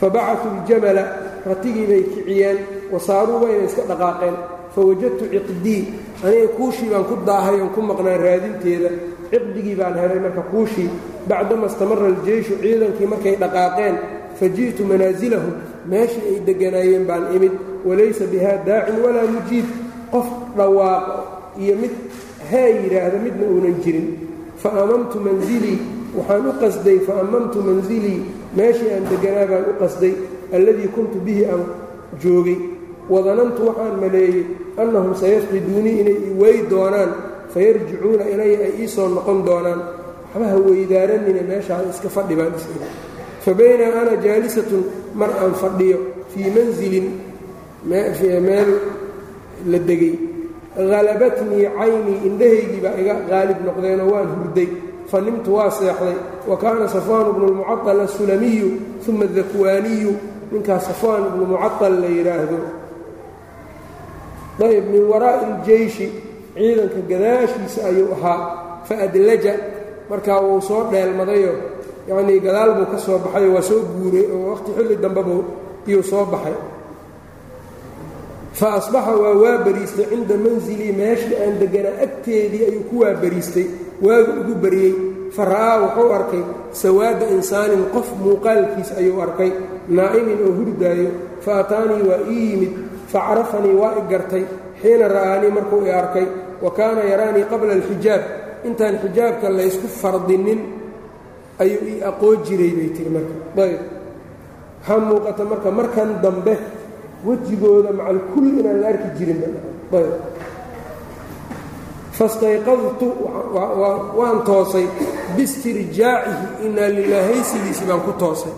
fabacasuu ljamala ratigii bay kiciyeen. Wasaaruu wayna iska dhaqaaqeen. Fawajadtu ciqdii aniga kuushii baan ku daahay oon ku maqnaa raadinteeda. Ciqdigii baan helay marka kuushii. Bacdama istamara aljeyshu ciidankii markay dhaqaaqeen faji'tu manaasilahum meeshii ay degganaayeen baan imid. Walaysa bihaa daacin walaa mujiib. Qof dhawaaqo iyo mid haa yidhaahda midna uunan jirin. Fa amamtu mansilii waxaan u qasday fa amamtu mansilii meeshii aan degganaa baan u qasday alladii kuntu bihi aan joogay wadanantu waxaan maleeyey annahum sayafqiduunii inay iwey doonaan fayarjicuuna ilaya ay ii soo noqon doonaan. Waxba ha weydaaranina meeshaa iska fadhi baan isiri fa baynaa ana jaalisatun mar aan fadhiyo fii mansilin meel la degay. Halabatnii caynii indhahaygii baa iga qaalib noqdeenoo waan hurday. Fa nimtu waa seexday. Wa kaana safwaan bnu lmucaal asulamiyu uma adakwaaniyu ninkaas safwaan ibnu mucaal la yidhaahdo ayb min waraa'i iljeyshi ciidanka gadaashiisa ayuu ahaa fa adlaja markaa wuu soo dheelmadayo yacnii gadaal buu ka soo baxayo waa soo guuray oo waqhti xilli dambebuu iyuu soo baxay. Fa asbaxa waa waa bariistay cinda mansilii meeshii aan degganaa agteedii ayuu ku waa bariistay waagu ugu bariyey. Fa ra'aa wuxuu arkay sawaada insaanin qof muuqaalkiis ayuu arkay naa'imin oo hurdaayo fa ataanii waa ii yimid fa carafanii waa i gartay xiina ra'aanii markuu i arkay wa kaana yaraanii qabla alxijaab intaan xijaabka laysku fardinin ayuu ii aqoon jiray bay tiri marka ayb waxaa muuqata marka markan dambe wejigooda macal kulli inaan la arki jirin ayb fastayqadtu waan toosay biistirjaacihi inaa lilaahaysigiisii baan ku toosay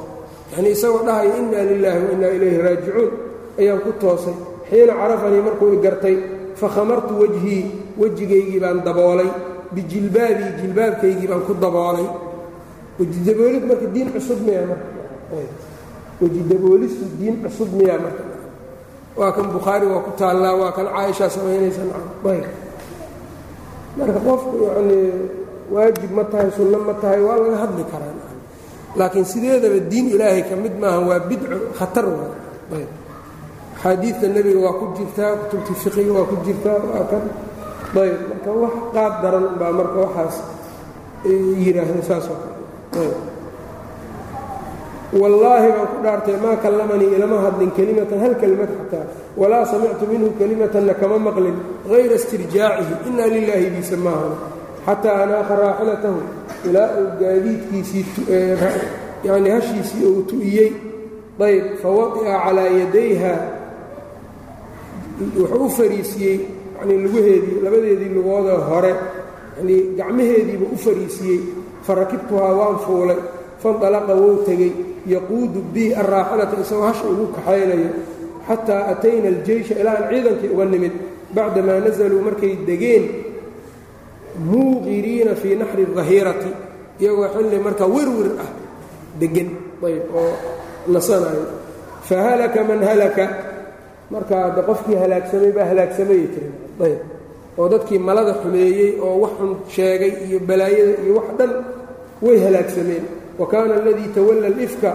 yanii isagoo dhahaya inaa lilaahi wa innaa ilayhi raajicuun ayaan ku toosay. Xiina carafanii markuu i gartay fakhamartu wejhii wejigaygii baan daboolay. Bijilbaabii jilbaabkaygii baan ku daboolay. Wejidaboolid marka diin cusub miya marka? Wejidaboolistu diin cusub miyaa marka? Waa kan bukhaari waa ku taallaa waa kan caaishaa samaynaysa marka qofku yacnii waajib ma tahay sunno ma tahay waa laga hadli karaa laakiin sideedaba diin ilaahay ka mid maaha waa bidco khatar ayb axaadiidta nebiga waa ku jirtaa kutubta fiqiga waa ku jirtaa waa kan ayb marka wax qaad daran baa marka waxaas yidhaahda saas oo kale. Wallaahi baan ku dhaartay maa kallamanii ilama hadlin kelimatan hal kelimad xataa walaa samictu minhu kelimatanna kama maqlin hayra istirjaacihi inaa lilaahi biisa maahan xataa anaaqa raaxilatahu ilaa uu gaadiidkiisii yacnii hashiisii uu tu'iyey. Ayb fawadi'a calaa yadayha wuxuu u fariisiyey yanii lugaheedii labadeedii lugooda hore. Yanii gacmaheediiba u fariisiyey farakibtuhaa waan fuulay. Faindalaqa wou tegey. Yaquudu bii arraaxilata isagoo hasha ugu kaxaynayo xataa atayna aljeysha ilaa ciidankii uga nimid. Bacdamaa nasaluu markay degeen muuqiriina fii naxri dahiirati iyagoo xilli markaa werwer ah degan ayb oo nasanayo. Fahalaka man halaka markaa adde qofkii halaagsamay baa halaagsamayay tiri ayb. Oo dadkii malada xumeeyey oo wax xun sheegay iyo balaayada iyo wax dhan way halaagsameen. Wa kaana aladii tawalla alifka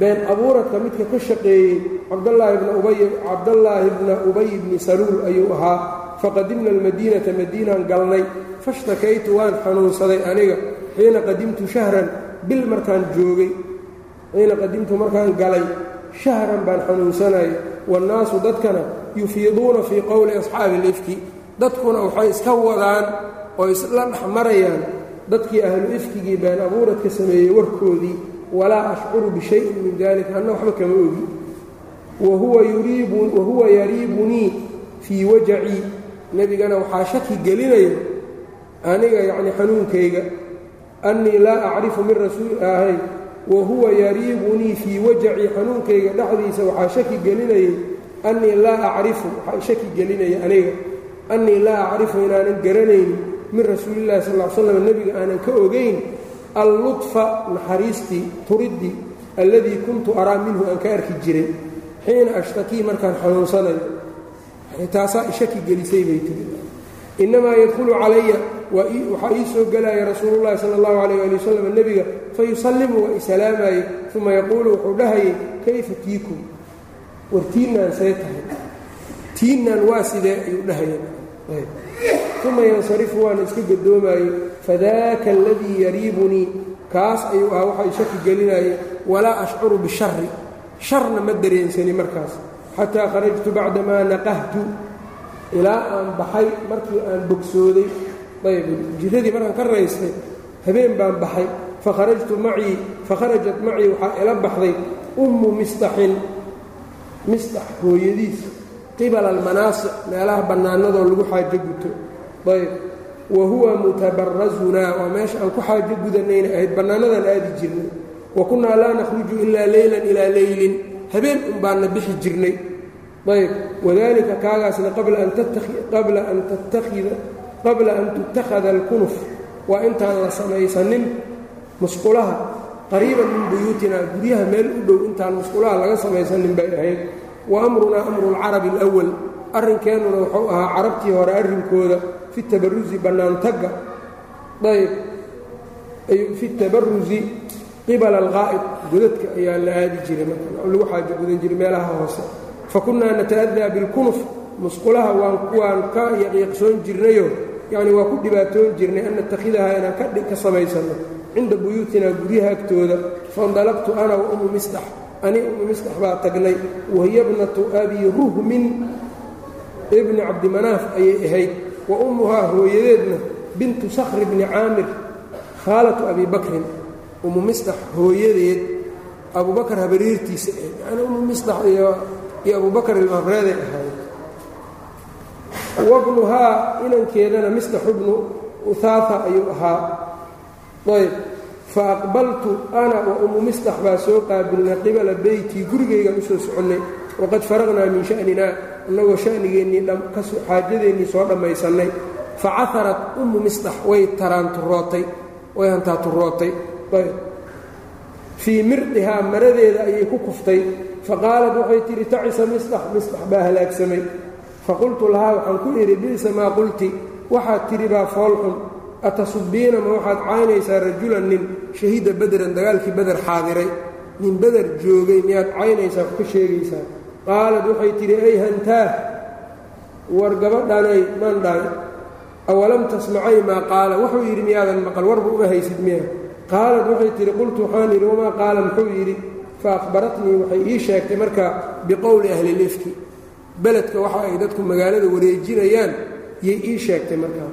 been abuuradka midka ka shaqeeyey cabdallaahi bna ubay bni saluul ayuu ahaa. Faqadimna almadiinata madiinaan galnay. Fashtakaytu waan xanuunsaday aniga xiina qadimtu shahran bil markaan joogay. Xiina qadimtu markaan galay shahran baan xanuunsanayay waannaasu dadkana yufiiduuna fii qowli asxaabi alifki dadkuna waxay iska wadaan oo isla dhex marayaan dadkii ahlu ifkigii been abuuradka sameeyey warkoodii walaa ashcuru bishayin min dalika anna waxba kama ogi wahuwa yariibunii fii wajacii nebigana waxaa shaki gelinayo aniga yacni xanuunkayga annii laa acrifu min rasuuli ahay wahuwa yariibunii fii wajacii xanuunkayga dhexdiisa waxaa shaki gelinayay annii laa acrifu waxaa shaki gelinaya aniga annii laa acrifu inaanan garanaynin min rasuulillahi sal l slam nebiga aanan ka ogayn allutfa naxariistii turiddii alladii kuntu araa minhu aan ka arki jiray xiina ashtakii markaan xanuunsanayo. Taasaa ishaki gelisay bay tiri innamaa yadkhulu calaya waxaa ii soo gelaya rasuulullahi sala allahu calayh ali wasalam nebiga fayusallimu waa isalaamaye uma yaquulu wuxuu dhahayay kayfa tiikum? War tiinnaan see tahay. Tiinnaan waa sidee ayuu dhahaya. Uma yansarifu waana iska gadoomaye fadaaka aladii yariibunii kaas ayuu ahaa waxa ishaki gelinaya walaa ashcuru bishari sharna ma dareensani markaas. Xataa kharajtu bacdamaa naqahtu. Ilaa aan baxay markii aan bogsooday ayb jiradii markaan ka raystay habeen baan baxay. Fakharajtu macii fakharajat macii waxaa ila baxday ummu misdaxin misdax hooyadiis qibala almanaasic meelaha bannaanadoo lagu xaajo guto. Ayb wa huwa mutabarazunaa waa meesha aan ku xaajo gudanayna ahayd bannaanadaan aadi jirnay. Wa kunnaa laa nakhruju ilaa leylan ilaa leylin habeen un baanna bixi jirnay. Ayb wadalika kaagaasna qabla an tattakhida qabla an tutakhada alkunuf waa intaan la samaysanin musqulaha qariiban min buyuutina guryaha meel u dhow intaan musqulaha laga samaysanin bay ahayd. Wa amrunaa amru lcarabi alawal arrinkeennuna wuxuu ahaa carabtii hore arrinkooda fi tabarusi bannaantagga. Ayb fi tabarusi qibala alqaa'id godadka ayaa la aadi jiray marka lagu xaajo gudan jiray meelaha hoose. Fa kunnaa nata'adaa bilkunuf musqulaha waan waan ka yaqiiqsoon jirnayo yacni waa ku dhibaatoon jirnay an natakhidahaa inaan ka samaysanno cinda buyuutinaa guryaha agtooda faindalaqtu ana wa ummu misdax. Ani ummu misdax baa tagnay wahiya bnatu abi ruhmin. Ibni cabdimanaaf ayay ahayd wa ummuhaa hooyadeedna bintu sakhri bni caamir khaalatu abi bakrin. Ummu misdax hooyadeed abubakar habareertiisa ahayd yani ummu misdax iyo abubakar ilmabreeday ahayd wabnuhaa inankeedana misdaxu bnu uhaaa ayuu ahaa. Ayb fa aqbaltu ana wa ummu misdax baa soo qaabilnay qibala beytii gurigaygaan u soo soconnay. Waqad faraqnaa min sha'ninaa annagoo sha'nigeennii xaajadeennii soo dhammaysannay. Fa caharat ummu misdax way taraanturootay way hantaaturootay ayb fii mirdihaa maradeeda ayay ku kuftay. Faqaalat waxay tidhi tacisa misdax misdax baa halaagsamay faqultu lahaa waxaan ku idhi bi'sa maa qulti waxaad tidhi baa foolxun atasubbiina ma waxaad caynaysaa rajulan nin shahiida bederan dagaalkii beder xaadiray nin beder joogay miyaad caynaysaa wax sheegaysaa qaalad waxay tidhi ay hantaah war gabadhanay maan dhahay awalam tasmacay maa qaala wuxuu yidhi miyaadan maqal warba uma haysid miya qaalad waxay tidhi qultu waxaan yidhi wamaa qaala muxuu yidhi fa akhbaratnii waxay ii sheegtay marka biqowli ahlilifki beledka waxa ay dadku magaalada wareejinayaan yay ii sheegtay markaa.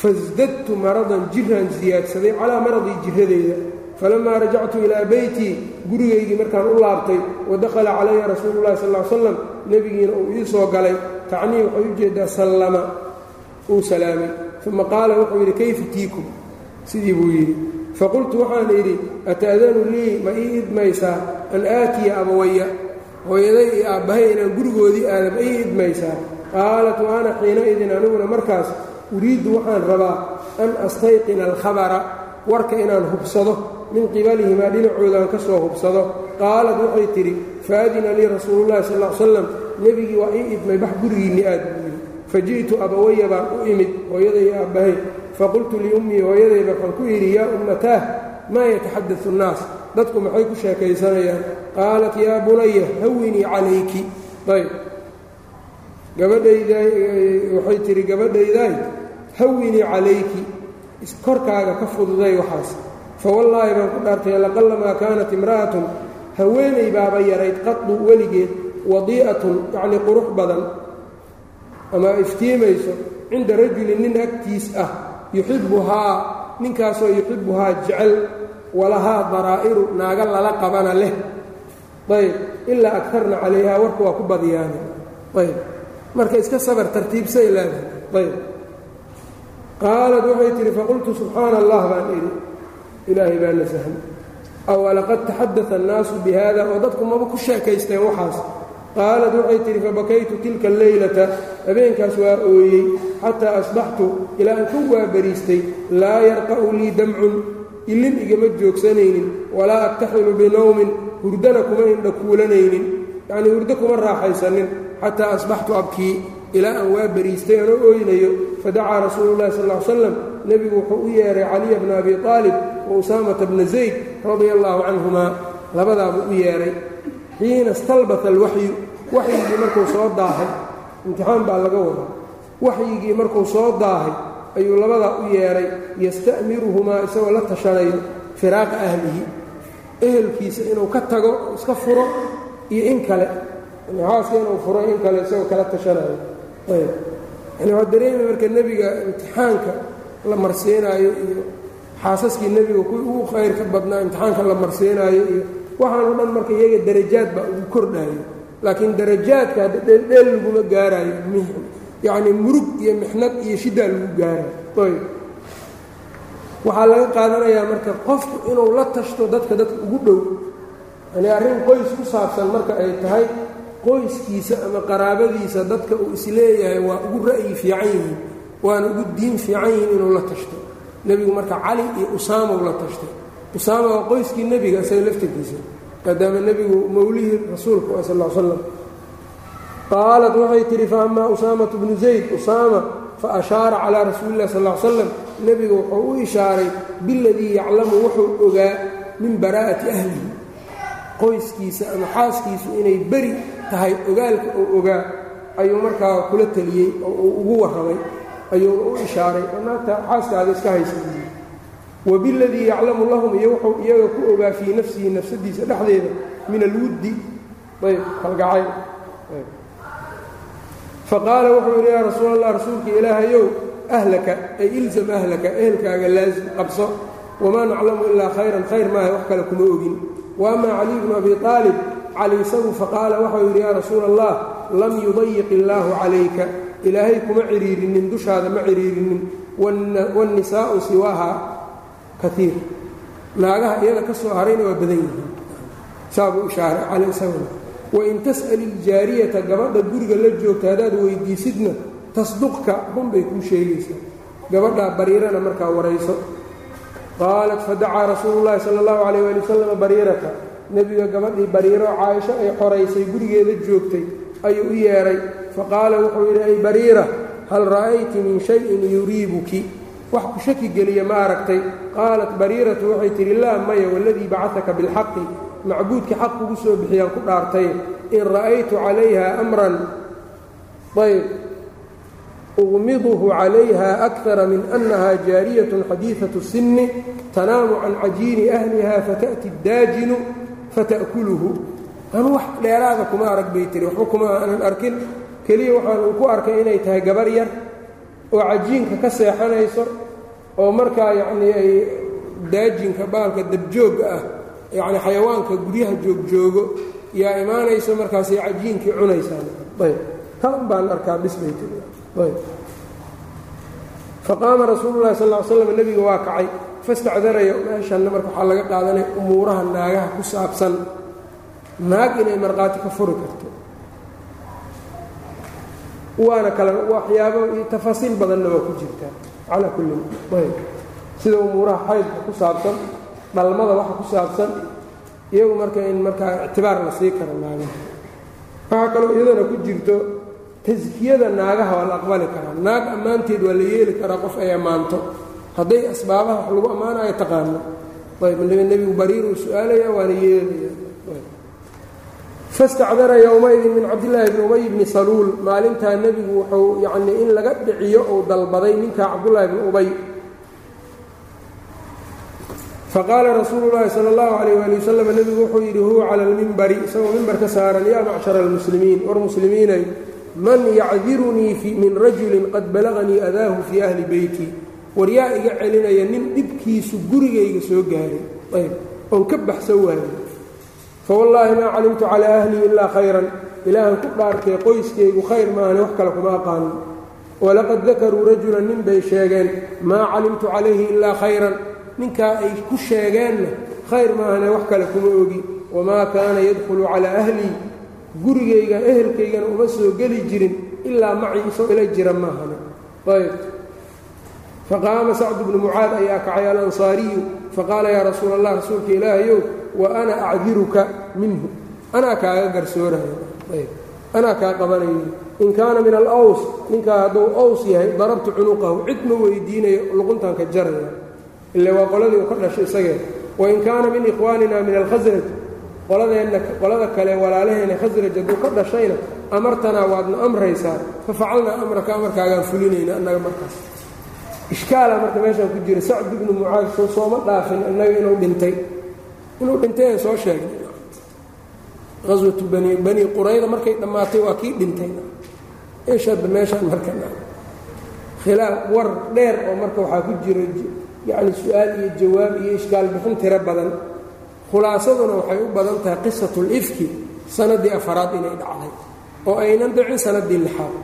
Fasdadtu maradan jiraan siyaadsaday calaa maradii jiradeyda falamaa rajactu ilaa beytii gurigaygii markaan u laabtay wadakhala calaya rasuulu llahi sal slam nebigiina uu ii soo galay. Tacnii waxay u jeedaa sallama uu salaamay. Uma qaala wuxuu yidhi kayfa tiikum? Sidii buu yidhi. Faqultu waxaan idhi ata'danu lii? Ma ii idmaysaa an aatiya abawaya hooyaday iyo aabbahay inaan gurigoodii aada ma ii idmaysaa qaalat wa ana xiinaidin aniguna markaas uriiddu waxaan rabaa an astayqina alkhabara warka inaan hubsado min qibalihimaa dhinacoodaan ka soo hubsado. qaalat waxay tidhi faadina lii rasuulullahi sal l slam nebigii waa ii idmay bax gurigiinni aad buu yidhi. faji'tu abawaya baan u imid hooyaday aabbahay faqultu liummii hooyadayba waxaan ku yidhi yaa ummataah maa yataxadau nnaas? dadku maxay ku sheekaysanayaan qaalat yaa bunaya hawinii calayki. Ayb. Gabadhayda waxay tihi gabadhaydaay hawinii calayki. Korkaaga ka fududay waxaas. Fawallaahi baan ku dhaartay laqallamaa kaanat imra'atun haweenay baaba yarayd qadu weligeed wadii'atun yacnii qurux badan ama iftiimayso cinda rajulin nin agtiis ah yuxibbuhaa ninkaasoo yuxibbuhaa jecel walahaa daraa'iru naaga lala qabana leh ayb ilaa agtarna calayhaa warka waa ku badiyaana ayb marka iska sabar tartiibsay leedahay. Ayb qaalat waxay tihi faqultu subxaana allah baan idhi. Ilaahay baa nasahna aw laqad taxadaa annaasu bi haada oo dadku maba ku sheekaysteen waxaas. Qaalat waxay tihi fabakaytu tilka alleylata habeenkaas waa ooyey xataa asbaxtu ilaa aan ka waabariistay laa yarqa'u lii damcun ilin igama joogsanaynin walaa aktaxilu binowmin hurdana kuma indha kuulanaynin yacnii hurdo kuma raaxaysanin. Xataa asbaxtu abkii ilaa aan waa bariistay anoo ooynayo fadacaa rasuulu llahi sal l slam nebigu wuxuu u yeehay caliya bna abi aalib wa usaamata bna zayd radia allaahu canhumaa labadaabuu u yeedhay xiina stalbata alwaxyu waxyigii markuu soo daahay imtixaan baa laga wadaa. Waxyigii markuu soo daahay ayuu labadaa u yeedhay yasta'miruhumaa isagoo la tashanayo firaaqa ahlihi ehelkiisa inuu ka tago iska furo iyo in kale. Xaaska inuu furo in kale isagoo kala tashanayo. Ayb. Yani waa dareemi marka nebiga imtixaanka la marsiinaayo iyo xaasaskii nebiga kuwii ugu khayrka badnaa imtixaanka la marsiinaayo iyo waxaanoo dhan marka iyaga darajaad baa ugu kordhaayo. Laakiin darajaadka hadda dheeldheel laguma gaaraayo yacni murug iyo mixnad iyo shiddaa lagu gaarayo ayb waxaa laga qaadanayaa marka qofku inuu la tashto dadka dadka ugu dhow. Yani arrin qoys ku saabsan marka ay tahay qoyskiisa ama qaraabadiisa dadka uu is leeyahay waa ugu ra'yi fiican yihiin waana ugu diin fiican yihiin inuu la tashto. Nebigu marka cali iyo usaamau la tashtay. Usaama waa qoyskii nebiga isaga laftirkiisa maadaama nebigu mawlihii rasuulka waa sal slam qaalat waxay tidhi fa amaa usaamatu bnu zayd. Usaama fa ashaara calaa rasuuli illahi sal l slam nebigu wuxuu u ishaaray biladii yaclamu wuxuu ogaa min baraa'ati ahlihi. Qoyskiisa ama xaaskiisu inay beri tahay ogaalka uu ogaa ayuu markaa kula teliyey oo uu ugu warramay ayuu u ishaaray. Oo naagta xaaskaaga iska haysa wabiladii yaclamu lahum iyo wuxuu iyaga ku ogaa fii nafsihi nafsadiisa dhexdeeda min alwuddi. Ayb kalgacayl faqaala wuxuu yidhi yaa rasuul allah rasuulka ilaahayow ahlaka ay ilzam ahlaka ehelkaaga laazim qabso. Wamaa naclamu ilaa khayran khayr maaha wax kale kuma ogin. Wa amaa caliy bnu abi aalib cali isagu faqaala waxau yidhi yaa rasuula allah lam yudayiq illaahu calayka. Ilaahay kuma ciriirinin dushaada ma ciriirinin. Waannisaa'u siwaaha kaiir naagaha iyada ka soo harayna waa badan yihiin. Saabuu ishaaray wain tas'al iljaariyata gabadha guriga la joogta haddaad weydiisidna tasduqka run bay kuu sheegaysaa. Gabadhaa bariirana markaa warayso. Qaalat fadacaa rasuulu llaahi sala allahu calayh waali wasalam bariirata. Nebiga gabadhii bariiro caaisho ay xoraysay gurigeeda joogtay ayuu u yeedhay faqaala wuxuu yidhi ay bariira hal ra'ayti min shayin yuriibuki? Wax ku shaki geliya ma aragtay. Qaalat bariiratu waxay tidhi laa maya waladii bacataka bilxaqi. Macbuudka xaq kugu soo bixiyaan ku dhaartay. In ra'aytu calayha amran. Ayb uqmiduhu calayha akara min annaha jaariyatun xadiiثatu sinni tanaamu can cajiini ahliha fata'ti daajinu fata'kuluhu. Anu wax dheeraada kuma arag bay tiri waxba kuma aanan arkin. Keliya waxaan ku arkay inay tahay gabar yar oo cajiinka ka seexanayso oo markaa yacnii ay daajinka baalka dabjoogga ah yacni xayawaanka guryaha joogjoogo yaa imaanayso markaasay cajiinkii tiri ayb faqaama rasuulu llahi sal slam nebiga waa kacay. Fastacdaraya meeshanna marka waxaa laga qaadanaya umuuraha naagaha ku saabsan naag inay markhaati ka furi karto. Waana kala waxyaabo tafaasiil badanna waa ku jirtaa calaa kullin ayb sida umuuraha xaydka ku saabsan dhalmada waxa ku saabsan iyagu marka in markaa ictibaar la sii karo naagaha. Waxaa kaloo iyadana ku jirto taskiyada naagaha waa la aqbali karaa. Naag ammaanteed waa la yeeli karaa qof ay ammaanto. Hadday asbaabaha wax lagu ammaanayo taqaano. Ayb nebigu bariiruu su'aalaya waana yeelaya fastacdara yowmaidin min cabdillaahi bni ubay bni saluul. Maalintaa nebigu wuxuu yacnii in laga dhiciyo uu dalbaday ninkaa cabdullaahi bni ubay. Faqaala rasuulu sala allahu calayh waali wasalam nebigu wuxuu yidhi huwa cala almimbari isagoo mimbar saaran yaa macshara almuslimiin war muslimiinay man yacdirunii min rajulin qad balaganii adaahu fii ahli beyti. War yaa iga celinaya nin dhibkiisu gurigayga soo gaaray. Ayb oon ka baxsan waayo fawallaahi maa calimtu calaa ahlii ilaa khayran. Ilaahan ku dhaartay qoyskaygu khayr maahane wax kale kuma aqaanin walaqad dakaruu rajulan nin bay sheegeen maa calimtu calayhi ilaa khayran. Ninkaa ay ku sheegeenna khayr maahane wax kale kuma ogi. Wamaa kaana yadkhulu calaa ahlii gurigayga ehelkaygana uma soo geli jirin ilaa macii isoo ila jira maahane. Ayb faqaama sacdu bnu mucaad ayaa kacay alansaariyu faqaala yaa rasuula allah rasuulka ilaahayow wa ana acdiruka minhu. Anaa kaaga garsoorayo. Ayb anaa kaa qabanayo. In kaana min alaws ninkaa hadduu aws yahay darabtu cunuqahu cid ma weydiinayo luquntaan ka jaraya. Ile waa qoladii uu ka dhashay isagee. Wain kaana min ikhwaanina min alkhasraj qoladeenna qolada kale walaalaheena khasraj hadduu ka dhashayna amartanaa waadna amraysaa. Fafacalnaa amraka amarkaagaan fulinayna annaga markaas. Ishkaala marka meeshaan ku jira. Sacd ibnu mucaad soo sooma dhaafin innaga inuu dhintay. Inuu dhintay aan soo sheegnay. Qaswatu bani bani qurayda markay dhammaatay waa kii dhintay. Eeshadda meeshaan marka khilaaf war dheer oo marka waxaa ku jira yacni su'aal iyo jawaab iyo ishkaal bixin tiro badan khulaasaduna waxay u badan tahay qisatul ifki sannaddii afaraad inay dhacday oo aynan dhicin sannaddii lixaad.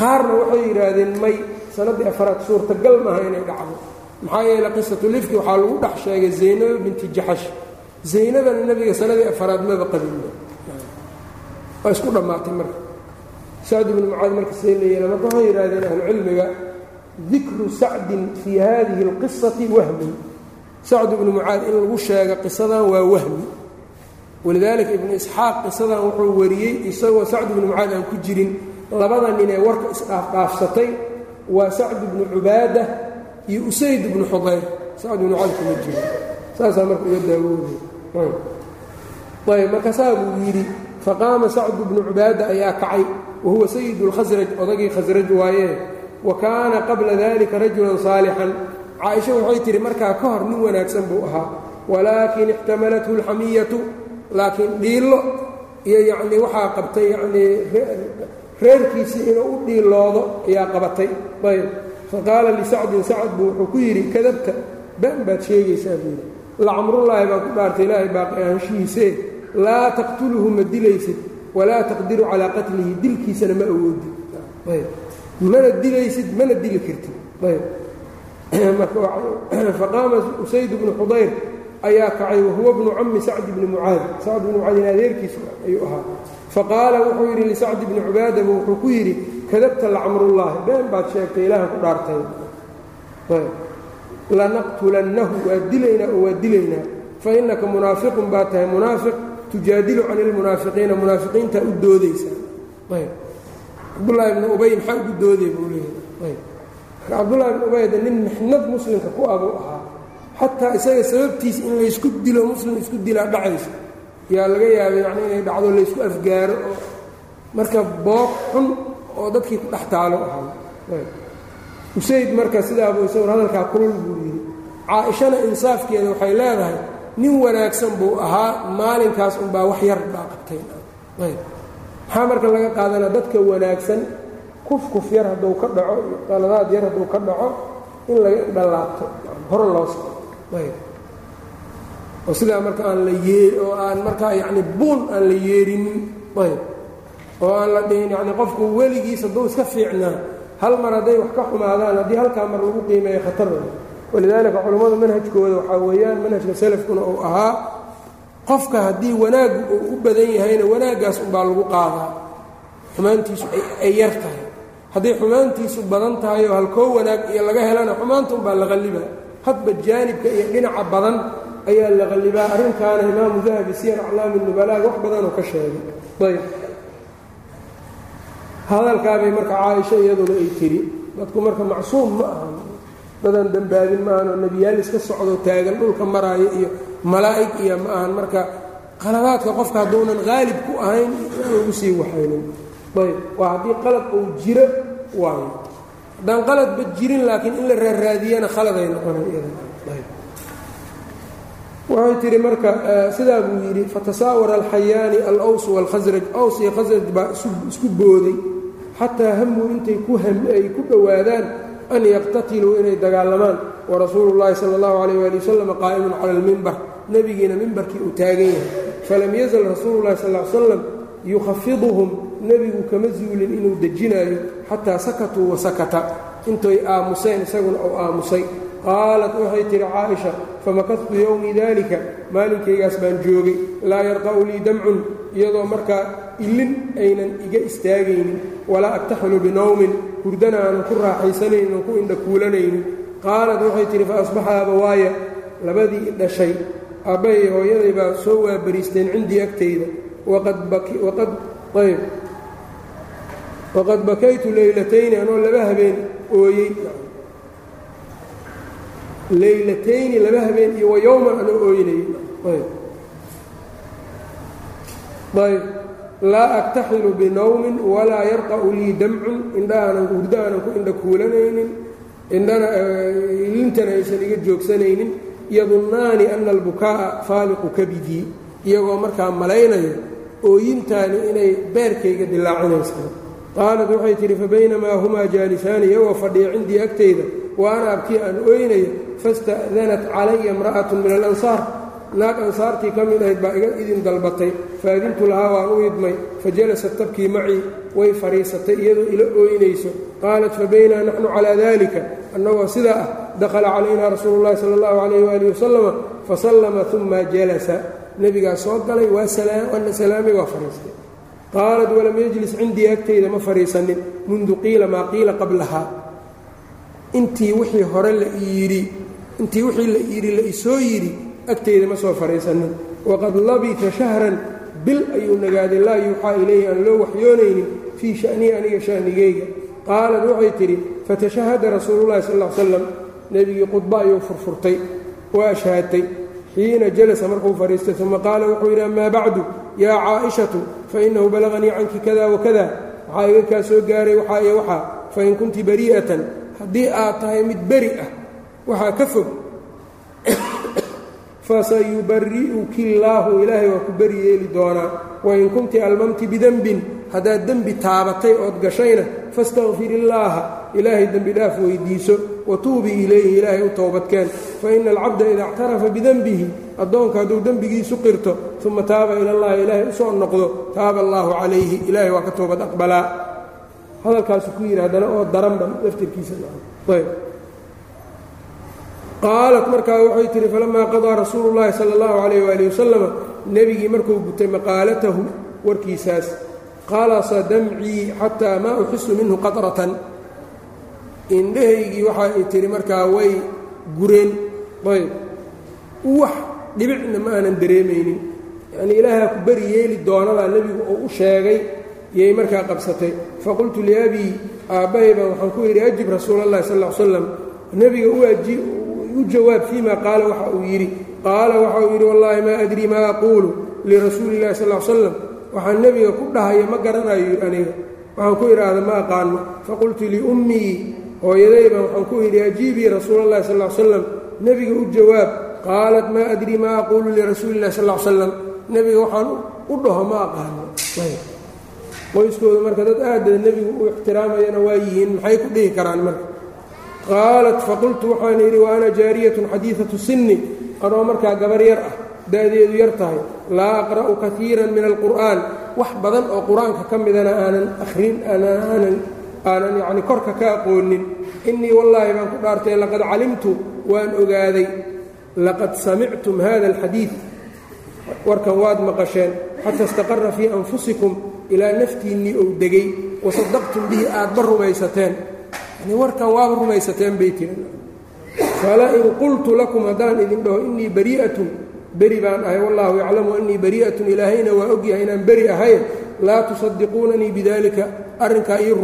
Qaarna waxay yidhaahdeen may sannaddii afaraad suurtagal maaha inay dhacdo. Maxaa yeeley qisatulifki waxaa lagu dhex sheegay zaynaba binti jaxash. Zaynabana nebiga sanadii afaraad maba qabinba waa isku dhammaatay marka. Sacd ibnu mucaad marka see la yeela marka waxay yidhahdeen ahlucilmiga dikru sacdin fii hadihi اlqisati wahmin sacd ibnu mucaad in lagu sheega qisadan waa wahmi. Walidaalika ibnu isxaaq qisadan wuxuu wariyey isagoo sacd ibnu mucaad aan ku jirin. Labada nin ee warka isdhaafdhaafsatay waa sacd ibnu cubaada iyo usayd ibnu xudayr. Sacd ibnu mucaad kuma jiro saasaa marka uga daawooday. Ayb marka saa buu yidhi faqaama sacdu bnu cubaada ayaa kacay wa huwa sayidu اlkhasraj odagii khasraj waayee wa kaana qabla dalika rajulan saalixan caaisha waxay tihi markaa ka hor nin wanaagsan buu ahaa. Walaakin ixtamalathu اlxamiyatu laakiin dhiillo iyo yacnii waxaa qabtay yacnii reerkiisii inuu u dhiiloodo ayaa qabatay. Ayb. Faqaala lisacdin sacd buu wuxuu ku yidhi kadabta ban baad sheegaysaa buu yidhi. Lacamrullaahi baan ku dhaartay ilaahay baaqi ahaanshihiisee laa taqtuluhu ma dilaysid walaa taqdiru calaa qatlihi dilkiisana ma awoodid ayb. Mana dilaysid mana dili kartid. Ayb faqaama usayd bnu xudayr ayaa kacay wahuwa bnu cammi sacd bni mucaad. Sacd bni mucaadin adeerkiis ayuu ahaa. Faqaala wuxuu yidhi lisacd bni cubaadaba wuxuu ku yidhi kadabta lacamrullaahi been baad sheegtay ilaahan ku dhaartay. Lanaqtulannahu waa dilaynaa oo waa dilaynaa fa innaka munaafiqun baa tahay munaafiq. Tujaadilu cani lmunaafiqiina munaafiqiintaa u doodaysaa ayb. Cabdullaahi bni ubay maxaa ugu dooday buu leeyahay cabdullahi bni ubayda nin mixnad muslimka ku abuu ahaa. Xataa isaga sababtiisa in laysku dilo muslim isku dilaa dhacaysa. Yaa laga yaabay yacni inay dhacdo laysku afgaaro oo marka booq xun oo dadkii ku dhex taalo ahaa. Usayd marka sidaabuu isagoo hadalkaa kulul buu yidhi caa-ishana insaafkeeda waxay leedahay nin wanaagsan buu ahaa maalinkaas unbaa wax yar baa qabtay. Maxaa marka laga qaadanaa? Dadka wanaagsan kufkuf yar hadduu ka dhaco qaladaad yar hadduu ka dhaco in laga dhalaabto hore loo soco oo sidaa marka aan la yee oo aan markaa yacni buun aan la yeerinin ayb. Oo aan la dhihin yacni qofku weligiis hadduu iska fiicnaa hal mar hadday wax ka xumaadaan haddii halkaa mar lagu qiimeeyo khatar walidaalika culammada manhajkooda waxaa weeyaan manhajka salafkuna uu ahaa qofka haddii wanaaggu uu u badan yahayna wanaaggaas unbaa lagu qaadaa. Xumaantiisu ay yar tahay hadday xumaantiisu badan tahay oo halkoo wanaag iyo laga helana xumaanta unbaa la qallibaa. Hadba jaanibka iyo dhinaca badan ayaa la qallibaa. Arrinkaana imaamu dahabi siyar aclaami nubalaaga wax badanoo ka sheegay. Ayb hadalkaabay marka caaisha iyaduna ay tiri dadku marka macsuum ma ahan. Dadan dembaabin ma ahan oo nebiyaal iska socdo taagan dhulka maraayo iyo malaa'ig iyo ma ahan. Marka qaladaadka qofka hadduunan qaalib ku ahayn aan ugu sii waxaynin ayb waa haddii qalad uu jiro waayo. Haddaan qaladba jirin laakiin in la raaraadiyana khaladay iyadayb waxay tihi marka sidaa buu yidhi fatasaawara alxayaani alaws waalkhasraj aws iyo khasraj baa isku booday xataa hamuu intay kuay ku dhowaadaan an yaqtatiluu inay dagaalamaan. Warasuulu llaahi sala allahu calayh waali wasalam qaa'imun cala almimbar nebigiina mimbarkii uu taagan yahay. Falam yazal rasuulu llahi sal l slam yukhafiduhum nebigu kama zuulin inuu dejinaayo xataa sakatuu wasakata intay aamuseen isaguna uu aamusay. Qaalat waxay tihi caaisha famakadtu yowmii daalika? Maalinkaygaas baan joogay. Laa yarqa'u lii damcun. Iyadoo markaa ilin aynan iga istaagaynin. Walaa aktaxilu binowmin hurdana aanan ku raaxaysanaynin oon ku indhakuulanaynin qaalat waxay tihi fa asbaxa abawaaya labadii dhashay aabbahay hooyaday baa soo waabariisteen cindii agtayda. Waqad bakaytu leylatayni anoo laba habeen ooyey. Leylatayni laba habeen iyo wayowman anoo ooynayay ayb. Laa aktaxilu binowmin walaa yarqa'u lii damcun. Indhahaanan hurdo aanan ku indha kuulanaynin. Indhana ilintana aysan iga joogsanaynin. Yadunnaani ana albukaa'a faaliqu kabidii iyagoo markaa malaynayo ooyintaani inay beerkayga dilaacinaysaa qaalat waxay tidhi fabaynamaa humaa jaalisaani iyagoo fadhiya cindii agtayda wa ana abkii aan ooynayo fasta'danat calaya imra'atun min alansaar. Naag ansaartii ka mid ahayd baa iga idin dalbatay. Faadintu lahaa waan u idmay fajalasat tabkii macii way fadhiisatay iyadoo ila ooynayso. Qaalat fabaynaa naxnu calaa dalika annagoo sidaa ah dakhala calaynaa rasuulu llahi sala allahu calayh waali wasalama fasallama uma jalasa. Nebigaa soo galay waa waana salaamay waa fadhiistay qaalat walam yajlis cindii agtayda ma fadhiisanin mundu qiila maa qiila qablahaa intii wixii hore la yidhi intii wixii la yidhi la isoo yidhi agtayda ma soo fadhiisanin waqad labita shahran bil ayuu nagaaday laa yuuxaa ilayhi aan loo waxyoonaynin fii sha'nii aniga sha'nigayga qaalat waxay tidhi fatashahada rasuululahi sal l slam nebigii khudba ayuu furfurtay waa ashhaadtay xiina jalasa markuu fadhiistay uma qaala wuxuu yidhi amaa bacdu yaa caa'ishatu fainahu balaganii canki kada wakada waxaa iga kaa soo gaaray waxaa iyo waxaa fain kunti bari'atan. Haddii aad tahay mid beri ah waxaa ka fog. Fasayubari'uki illaahu ilaahay waa ku beri yeeli doonaa. Wain kunti almamti bidenbin haddaad dembi taabatay ood gashayna fastakfir illaaha ilaahay dembi dhaaf weydiiso watuubii ilayhi ilaahay u towbadkeen faina alcabda ida اctarafa bidenbihi addoonka hadduu dembigiisu qirto uma taaba ila llahi ilaahay u soo noqdo taaba allaahu calayhi ilaahay waa ka toobad aqbalaa. Hadalkaasu ku yidhi haddana oo daranba laftirkiisayb qaalat markaa waxay tihi falamaa qadaa rasuulu llaahi sala allahu calayh waali wasalama nebigii markuu gutay maqaalatahu warkiisaas qalasa damcii xataa maa uxisu minhu qatratan indhahaygii waxa ay tihi markaa way gureen. Ayb. Wax dhibicna ma aanan dareemaynin. Yacnii ilaahaa ku beri yeeli doonadaa nebigu oo u sheegay yay markaa qabsatay. Faqultu liabii aabbahay waxaan ku yidhi ajib rasuula allahi sal l slam nebiga u jawaab fii ma qaala waxa uu yidhi. Qaala waxa uu yidhi wallaahi maa adrii maa aquulu lirasuuli illahi sal l slam waxaan nebiga ku dhahaya ma garanayo aniga. Waxaan ku idhaahda ma aqaano. Faqultu liummii hooyadaybaan waxaan ku yidhi ajiibii rasuula allahi sal l slam nebiga u jawaab qaalat maa adrii maa aquulu lirasuuli illahi sal slam nebiga waxaan u dhaho ma aqaano qoyskooda marka dad aada nebigu u ixtiraamayana waa yihiin maxay ku dhihi karaan marka? Qaalat faqultu waxaan yidhi wa ana jaariyatun xadiidatu sinni. Anoo markaa gabar yar ah da'deedu yar tahay. Laa aqra'u kaiiran min alqur'aan. Wax badan oo qur'aanka ka midana aanan akhrin aanan aanan yacni korka ka aqoonin innii wallaahi baan ku dhaartay laqad calimtu waan ogaaday laqad samictum hada alxadiid. Warkan waad maqasheen xata istaqara fii anfusikum ilaa naftiinnii ou degay wasadaqtum bihi aadba rumaysateen. Yani warkan waaba rumaysateen bay tiri. Falain qultu lakum haddaan idin dhaho innii barii'atun beri baan ahay wallaahu yaclamu annii barii'atun ilaahayna waa ogyahay inaan beri ahay laa tusadiquunanii bidalika arrinkaa ii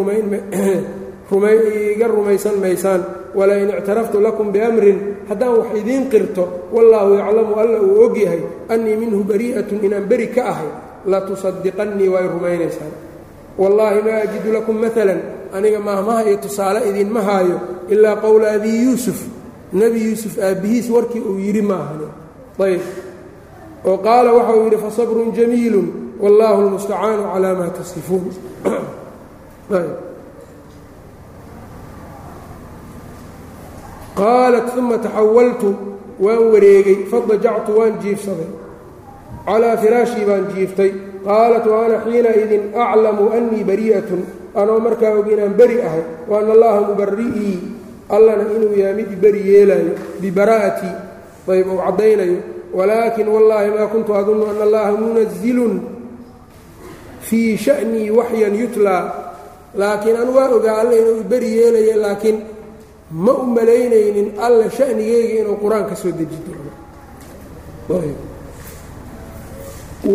iga rumaysan maysaan. Walain ictaraftu lakum biamrin haddaan wax idiin qirto wallaahu yaclamu alla uu ogyahay annii minhu barii'atun inaan beri ka ahay latusadiqannii waa y rumaynaysaan. Wallaahi maa ajidu lakum maalan aniga maahmaha iyo tusaale idinma haayo ilaa qowla abii yuusuf nebi yuusuf aabbihiis warkii uu yidhi maahani ayb oo qaala waxa uu yidhi fasabrun jamiilun wallaahu lmustacaanu calaa maa tasifuun qaalat uma taxawaltu waan wareegay fadajactu waan jiifsaday calaa firaashii baan jiiftay qaalat wa ana xiinaidin aclamu annii barii'atun anoo markaa og inaan beri ahay wa ana allaha mubari'ii allana inuu yahay mid beri yeelaayo bibaraa'atii ayb uu caddaynayo walaakin wallaahi maa kuntu adunnu ana allaha munazilun fii sha'nii waxyan yutlaa laakiin anu waa ogaa alle inuu beri yeelaya laakiin ma u malaynaynin alla shanigeyga inuu qur'aan ka soo deji doono.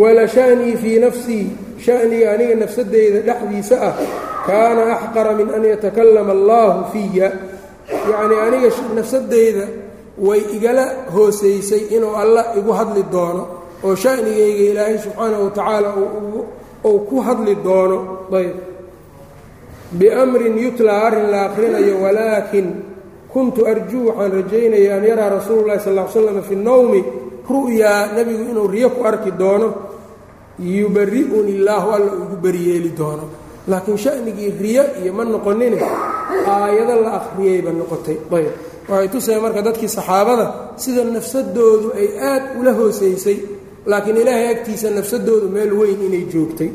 Wala shanii fii nafsii shaniga aniga nafsadeyda dhexdiisa ah kaana axqara min an yatakallama allaahu fiya yacnii aniga nafsadeyda way igala hoosaysay inuu alla igu hadli doono oo shanigeyga ilaahay subxaanahu watacaala uu ku hadli doono. Ayb biamrin yutlaa arrin la akhrinayo walaakin kuntu arjuu waxaan rajaynaya an yaraa rasuulu llahi sal l slam fi nnowmi ru'yaa nebigu inuu riyo ku arki doono. Yubari'uni illaahu alla ugu beriyeeli doono. Laakiin shanigii riyo iyo ma noqonine aayado la akhriyeyba noqotay. Ayb waxay tusaya marka dadkii saxaabada sida nafsadoodu ay aad ula hoosaysay laakiin ilaahay agtiisa nafsadoodu meel weyn inay joogtay.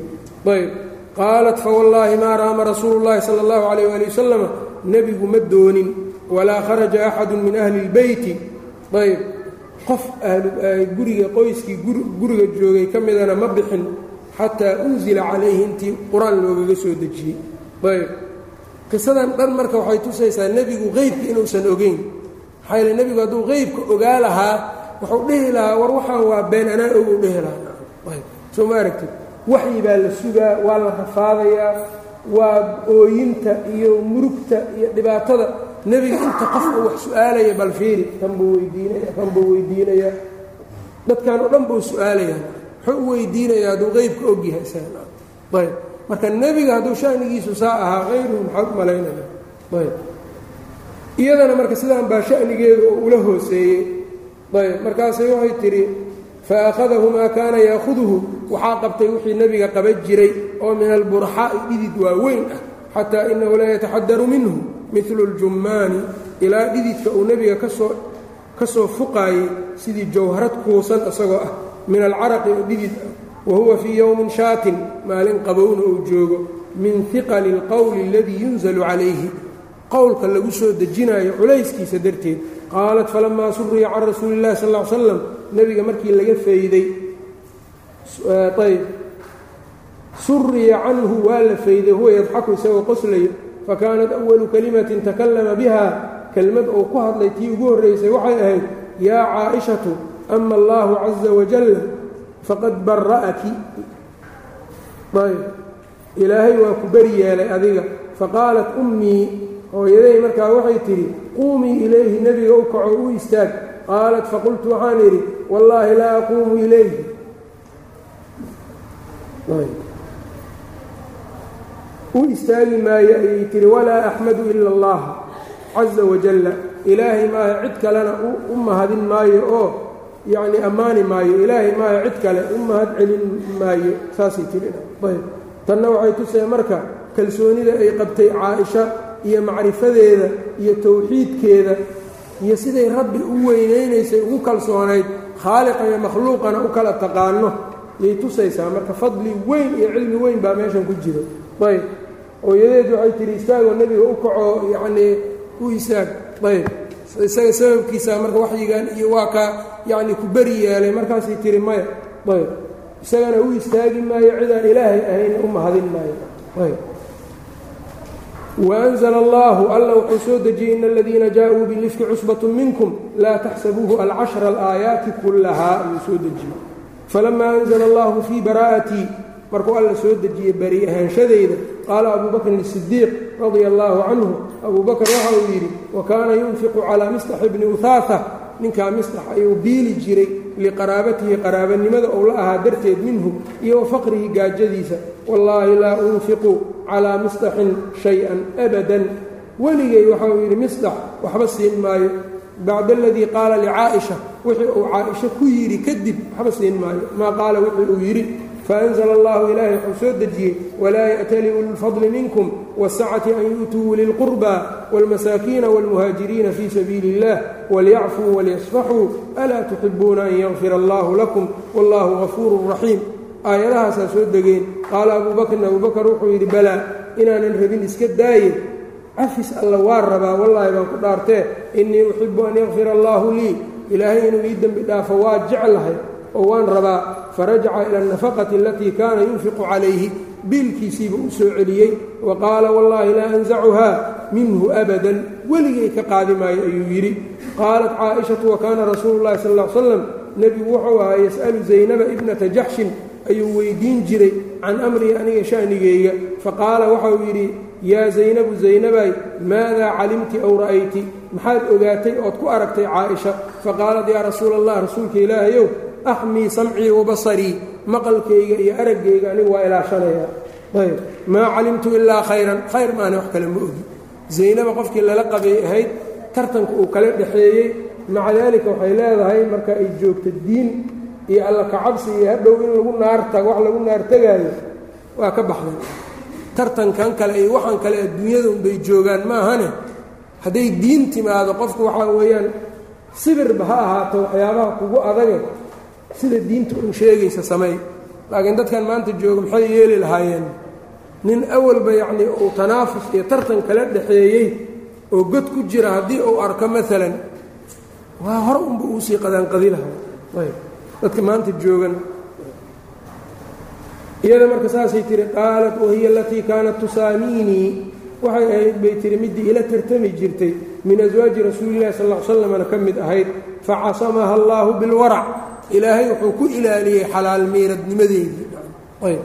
Ayb. Qaalat fawallaahi maa raama rasuulu llahi sala allahu calayh waali wasalama nebigu ma doonin walaa kharaja axadu min ahli اlbeyti ayb. Qof guriga qoyskii guriga joogay ka midana ma bixin xataa unzila calayhi intii qur'aan loogaga soo dejiyey. Ayb. Qisadan dhan marka waxay tusaysaa nebigu qeybka inuusan ogeyn. Maxaa yele nebigu hadduu qeybka ogaa lahaa wuxuu dhihi lahaa war waxaan waa been anaa oguu dhihi lahaa. Soo ma aragtid? Waxyi baa la sugaa waa la rafaadayaa waa ooyinta iyo murugta iyo dhibaatada. Nebiga inta qofka wax su'aalaya bal fiiri kan buu weydiinaya kan buu weydiinayaa dadkan oo dhan buu su'aalayaa muxuu u weydiinayaa hadduu qeybka ogyahay ayb marka nebiga hadduu shanigiisu saa ahaa hayruhu maxaad u malaynaya. Ayb iyadana marka sidaan baa shanigeedu oo ula hooseeyey ayb markaasay waxay tidhi faakhadahu maa kaana yaahuduhu waxaa qabtay wixii nebiga qaban jiray oo min alburxaa'i dhidid waaweyn ah xataa inahu la yataxadaru minhu milu اljummaani ilaa dhididka uu nebiga ka soo ka soo fuqaayey sidii jawharad kuusan isagoo ah min alcaraqi oo dhidid ah wa huwa fii yowmin shaatin maalin qabowna uu joogo min hiqali اlqowli aladii yunzalu calayhi. Qowlka lagu soo dejinayo culayskiisa darteed qaalat falamaa suriya can rasuuli اllahi sal ly slam nebiga markii laga fayday ayb suriya canhu waa la fayday huwa yadxaku isagoo qoslayo fakaanat awalu kalimatin takallama biha. Kelmad uu ku hadlay tii ugu horraysay waxay ahayd yaa caaishatu ama allahu caza wajalla faqad bara'aki ayb ilaahay waa ku beri yeelay adiga faqaalat ummii hooyaday markaa waxay tidhi quumii ilayhi nebiga u kaco u istaag. Qaalat faqultu waxaan idhi wallaahi laa aquumu ilayhi. U istaagi maayo ayay tihi walaa axmadu ila allah caza wajalla ilaahay maaha cid kalena u mahadin maayo oo yacni ammaani maayo. Ilaahay maaha cid kale u mahad celin maayo saasay ayb. Tanna waxay tusee marka kalsoonida ay qabtay caaisha iyo macrifadeeda iyo towxiidkeeda iyo siday rabbi u weynaynaysay ugu kalsoonayd khaaliqa iyo makhluuqana u kala taqaano yay tusaysaa. Marka fadli weyn iyo cilmi weyn baa meeshan ku jiro. Ayb. Hooyadeed waxay tihi istaagoo nebiga u kaco yacnii u istaag ayb. Isaga sababkiisa marka waxyigan iyo waa ka yacni ku beri yeelay. Markaasay tihi maya. Ayb. Isagana u istaagi maayo cidaan ilaahay ahayna u mahadin maayo. Ayb waanzl allahu alla wuxuu soo dejiyey in aladiina jaa-uu bilifki cusbatu minkum laa taxsabuuhu alcashra alaayaati kullahaa ayuu soo dejiyey falamaa anzla allahu fii baraa'atii markuu alla soo dejiyey bari ahaanshadayda qaala abu bakrin isidiiq radia allaahu canhu abuu bakr waxa uu yidhi wa kaana yunfiqu calaa mistax ibni uhaaa ninkaa mistax ayuu biili jiray liqaraabatihi qaraabanimada ou la ahaa darteed minhu iyo wa faqrihi gaajadiisa. Wallaahi laa unfiqu calaa mistaxin shay-an abadan. Weligay waxa uu yidhi mistax waxba siin maayo. Bacda aladii qaala licaa'isha wixii uu caaisha ku yidhi kadib waxba siin maayo. Maa qaala wixii uu yidhi faأnzla allahu ilaahay wuxuu soo dejiyey walaa ya'tali ulilfadli minkum waasacati an yu'tuu lilqurba wاlmasaakiina wاlmuhaajiriina fii sabiili اllah walyacfuu walyasfaxuu alaa tuxibuuna an yakfir allahu lakum wallahu gafuuru raxiim aayadahaasaa soo degeen qaala abuu bakrin abuu bakr wuxuu yidhi balaa inaanan rabin iska daaye cafis alla waa rabaa wallaahi baan ku dhaartee innii uxibu an yakfir allaahu lii ilaahay inuu ii dembi dhaafo waa jeclahay oo waan rabaa farajaca ila alnafaqati alatii kaana yunfiqu calayhi. Biilkiisiiba u soo celiyey. Wa qaala wallaahi laa ansacuhaa minhu abadan. Weligay ka qaadi maayo ayuu yidhi. Qaalat caaishatu wa kaana rasuulu llahi sal ll slam nebigu wuxuu ahaa yas'alu zaynaba ibnata jaxshin ayuu weydiin jiray can amrii aniga sha'nigeyga. Faqaala waxauu yidhi yaa zaynabu zaynabay maadaa calimti ow ra'ayti? Maxaad ogaatay ood ku aragtay caaisha? Faqaalat yaa rasuula allah rasuulka ilaahayow axmii samcii wa basarii maqalkayga iyo araggayga anigu waa ilaashanayaa ayb maa calimtu ilaa khayran khayr maana wax kale ma ogi. Zaynaba qofkii lala qabay ahayd tartanka uu kala dhexeeyey maca daalika waxay leedahay marka ay joogto diin iyo alla kacabsi iyo hadhow in lagu naarta wax lagu naartegaayo waa ka baxday. Tartankan kale iyo waxaan kale adduunyada unbay joogaan maahane? Hadday diin timaado qofku waxaa weeyaan sibirba ha ahaato waxyaabaha kugu adage sida diinta un sheegaysa samey laakiin dadkan maanta jooga maxay yeeli lahaayeen? Nin awalba yacnii uu tanaafus iyo tartan kala dhexeeyey oo god ku jira haddii uu arko maalan waa hor unba uusii qadaanqadi lahaa. Ayb dadka maanta joogan. Iyada marka saasay tihi qaalat wahiya alatii kaanat tusaamiinii waxay ahayd bay tihi middii ila tartami jirtay min aswaaji rasuulillahi sal ll slamna ka mid ahayd facasamaha allaahu bilwarac ilaahay wuxuu ku ilaaliyey xalaal miiradnimadeedii ayb.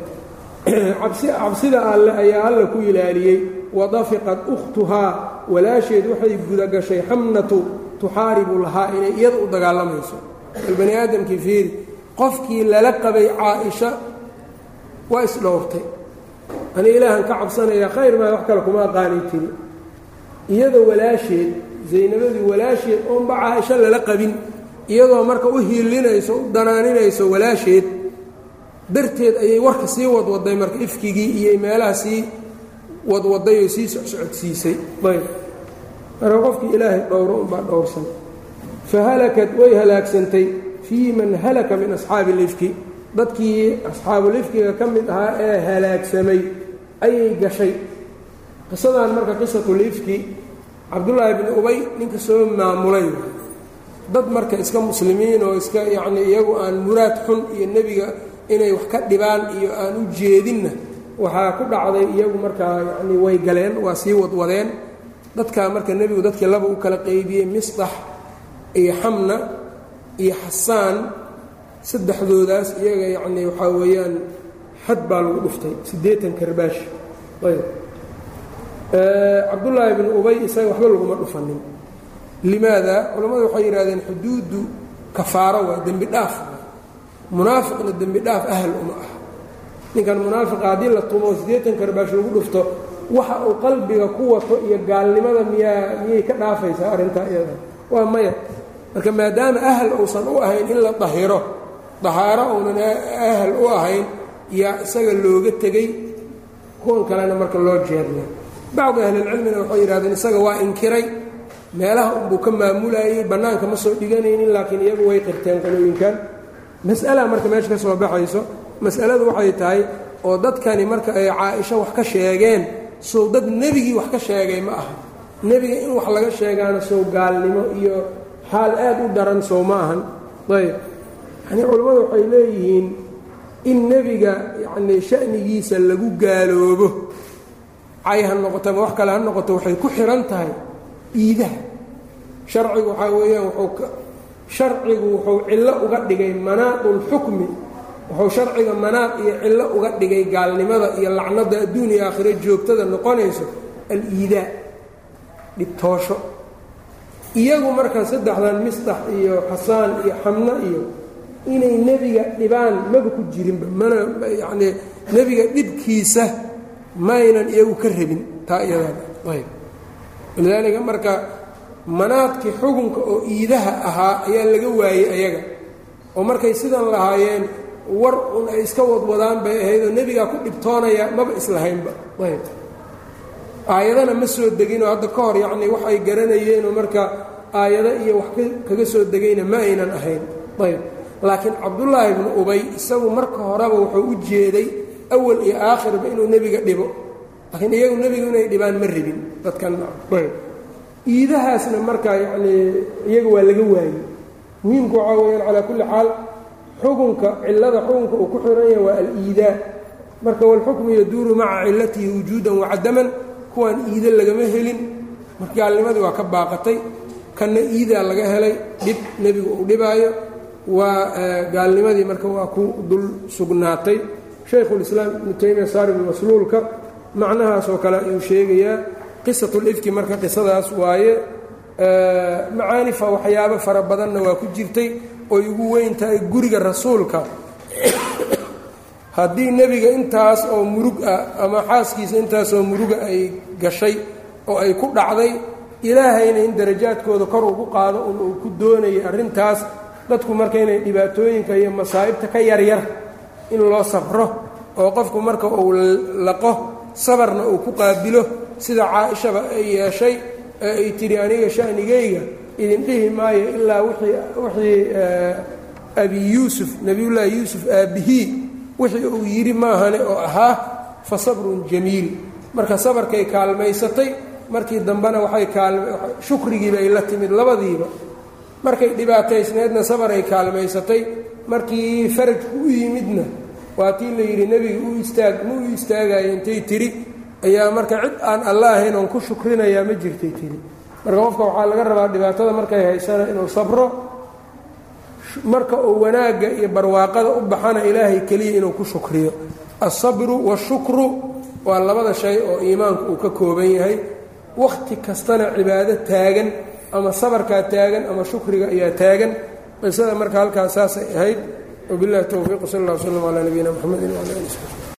Cabsida alle ayaa alla ku ilaaliyey. Wadafiqat ukhtuhaa walaasheed waxay gudagashay xamnatu tuxaaribu lahaa inay iyada u dagaalamayso. Bal bani aadamkii fiiri qofkii lala qabay caaisha waa isdhowrtay ani ilaahan ka cabsanaya khayr maa wax kale kuma aqaanay tiri. Iyada walaasheed zaynabadii walaasheed oonba caaisho lala qabin iyadoo marka u hiilinayso u danaaninayso walaasheed darteed ayay warka sii wadwaday marka ifkigii iyo meelaha sii wadwaday oo sii socsocodsiisay ayb. Marka qofkii ilaahay dhowro unbaa dhowrsan. Fahalakat way halaagsantay fii man halaka min asxaabi ilifki dadkii asxaabulifkiga ka mid ahaa ee halaagsamay ayay gashay. Qisadan marka qisatulifki cabdullaahi bni ubay ninka soo maamulay dad marka iska muslimiin oo iska yacnii iyagu aan muraad xun iyo nebiga inay wax ka dhibaan iyo aan u jeedinna waxaa ku dhacday iyagu markaa yacnii way galeen waa sii wadwadeen. Dadkaa marka nebigu dadkii laba u kala qeybiyey misdax iyo xamna iyo xasaan saddexdoodaas iyaga yacnii waxaa weeyaan xad baa lagu dhuftay siddeetan karbaash. Ayb cabdullaahi bn ubay isaga waxba laguma dhufanin limaada culammadu waxay yidhahdeen xuduuddu kafaaro waa dembi dhaaf. Munaafiqna dembi dhaaf ahal uma ah ninkan munaafiqa haddii la tumo siddeetan karbaash lagu dhufto waxa uu qalbiga ku wato iyo gaalnimada miyaa miyay ka dhaafaysaa arrintaa iyada. Waa maya. Marka maadaama ahal uusan u ahayn in la dahiro dahaaro uunan ahal u ahayn yaa isaga looga tegey kuwan kalena marka loo jeerna bacdu ahlilcilmina waxay yidhahdeen isaga waa inkiray meelaha unbuu ka maamulayey bannaanka ma soo dhiganaynin laakiin iyagu way qirteen qolooyinkan. Mas'ala marka meesha ka soo baxayso mas'aladu waxay tahay oo dadkani marka ay caa-isho wax ka sheegeen sow dad nebigii wax ka sheegay ma aha. Nebiga in wax laga sheegaana sow gaalnimo iyo xaal aad u daran sow ma ahan. Ayb yanii culammadu waxay leeyihiin in nebiga yacnii sha'nigiisa lagu gaaloobo. Cay ha noqoto ama wax kale ha noqoto waxay ku xihan tahay iidaha sharcigu waxaa weeyaan sharcigu wuxuu cillo uga dhigay manaaqulxukmi wuxuu sharciga manaaq iyo cillo uga dhigay gaalnimada iyo lacnada adduun iyo aakhiro joogtada noqonayso al-iidaa dhibtoosho. Iyagu marka saddexdan misdax iyo xasaan iyo xamno iyo inay nebiga dhibaan maba ku jirinba mana yacnii nebiga dhibkiisa maynan iyagu ka rabin taa iyadan ayb walidaalika marka manaadkii xukunka oo iidaha ahaa ayaa laga waayey ayaga. Oo markay sidan lahaayeen war un ay iska wadwadaan bay ahayd oo nebigaa ku dhibtoonaya maba islahaynba. Ayb aayadana ma soo deginoo hadda ka hor yacnii wax ay garanayeenoo marka aayado iyo wax kaga soo degayna ma aynan ahayn. Ayb laakiin cabdullaahi ibnu ubay isagu marka horeba wuxuu u jeeday awal iyo aakhirba inuu nebiga dhibo laakiin iyagu nebigu inay dhibaan ma rabin dadkan iidahaasna marka yacnii iyaga waa laga waayey. Muhiimku waxaa weyaan calaa kulli xaal xukunka cillada xukunka uu ku xiran yahay waa al-iidaa. Marka walxukmu yaduuru maca cillatihi wujuudan wacadaman kuwaan iida lagama helin. Marka gaalnimadii waa ka baaqatay kanna iidaa laga helay dhib nebigu uu dhibaayo. Waa gaalnimadii marka waa ku dul sugnaatay. Shaykhulislaam ibnu taymiya saaribu masluulka macnahaasoo kale ayuu sheegayaa qisatulifki marka qisadaas waaye macaanifa waxyaabo fara badanna waa ku jirtay oy ugu weyn tahay guriga rasuulka. Haddii nebiga intaas oo murug ah ama xaaskiisa intaasoo muruga ay gashay oo ay ku dhacday ilaahayna in darajaadkooda kor ugu qaado un uu ku doonayay arrintaas dadku marka inay dhibaatooyinka iyo masaa'ibta ka yaryar in loo sabro oo qofku marka uu laqo sabarna uu ku qaabilo sida caa-ishaba ay yeeshay ee ay tidhi aniga sha'nigayga idin dhihi maayo ilaa wixii abi yuusuf nebiyullaahi yuusuf aabbihii wixii uu yidhi maahane oo ahaa fa sabrun jamiil. Marka sabarkay kaalmaysatay markii dambena waxay shukrigiiba ay la timid labadiiba. Markay dhibaataysneedna sabar ay kaalmaysatay markii farajku u yimidna waa tii la yidhi nebiga u istaag ma u istaagayo intay tiri ayaa marka cid aan alla ahayn oon ku shukrinayaa ma jirtay tiri marka qofka waxaa laga rabaa dhibaatada markay haysana inuu sabro marka uu wanaagga iyo barwaaqada u baxana ilaahay keliya inuu ku shukriyo. Alsabru waashukru waa labada shay oo iimaanku uu ka kooban yahay. Wakhti kastana cibaado taagan ama sabarkaa taagan ama shukriga ayaa taagan. Qisada marka halkaas saasay ahayd wabillahi towfiiq sal alla w slm calaa nabiyina mxamedi wala ali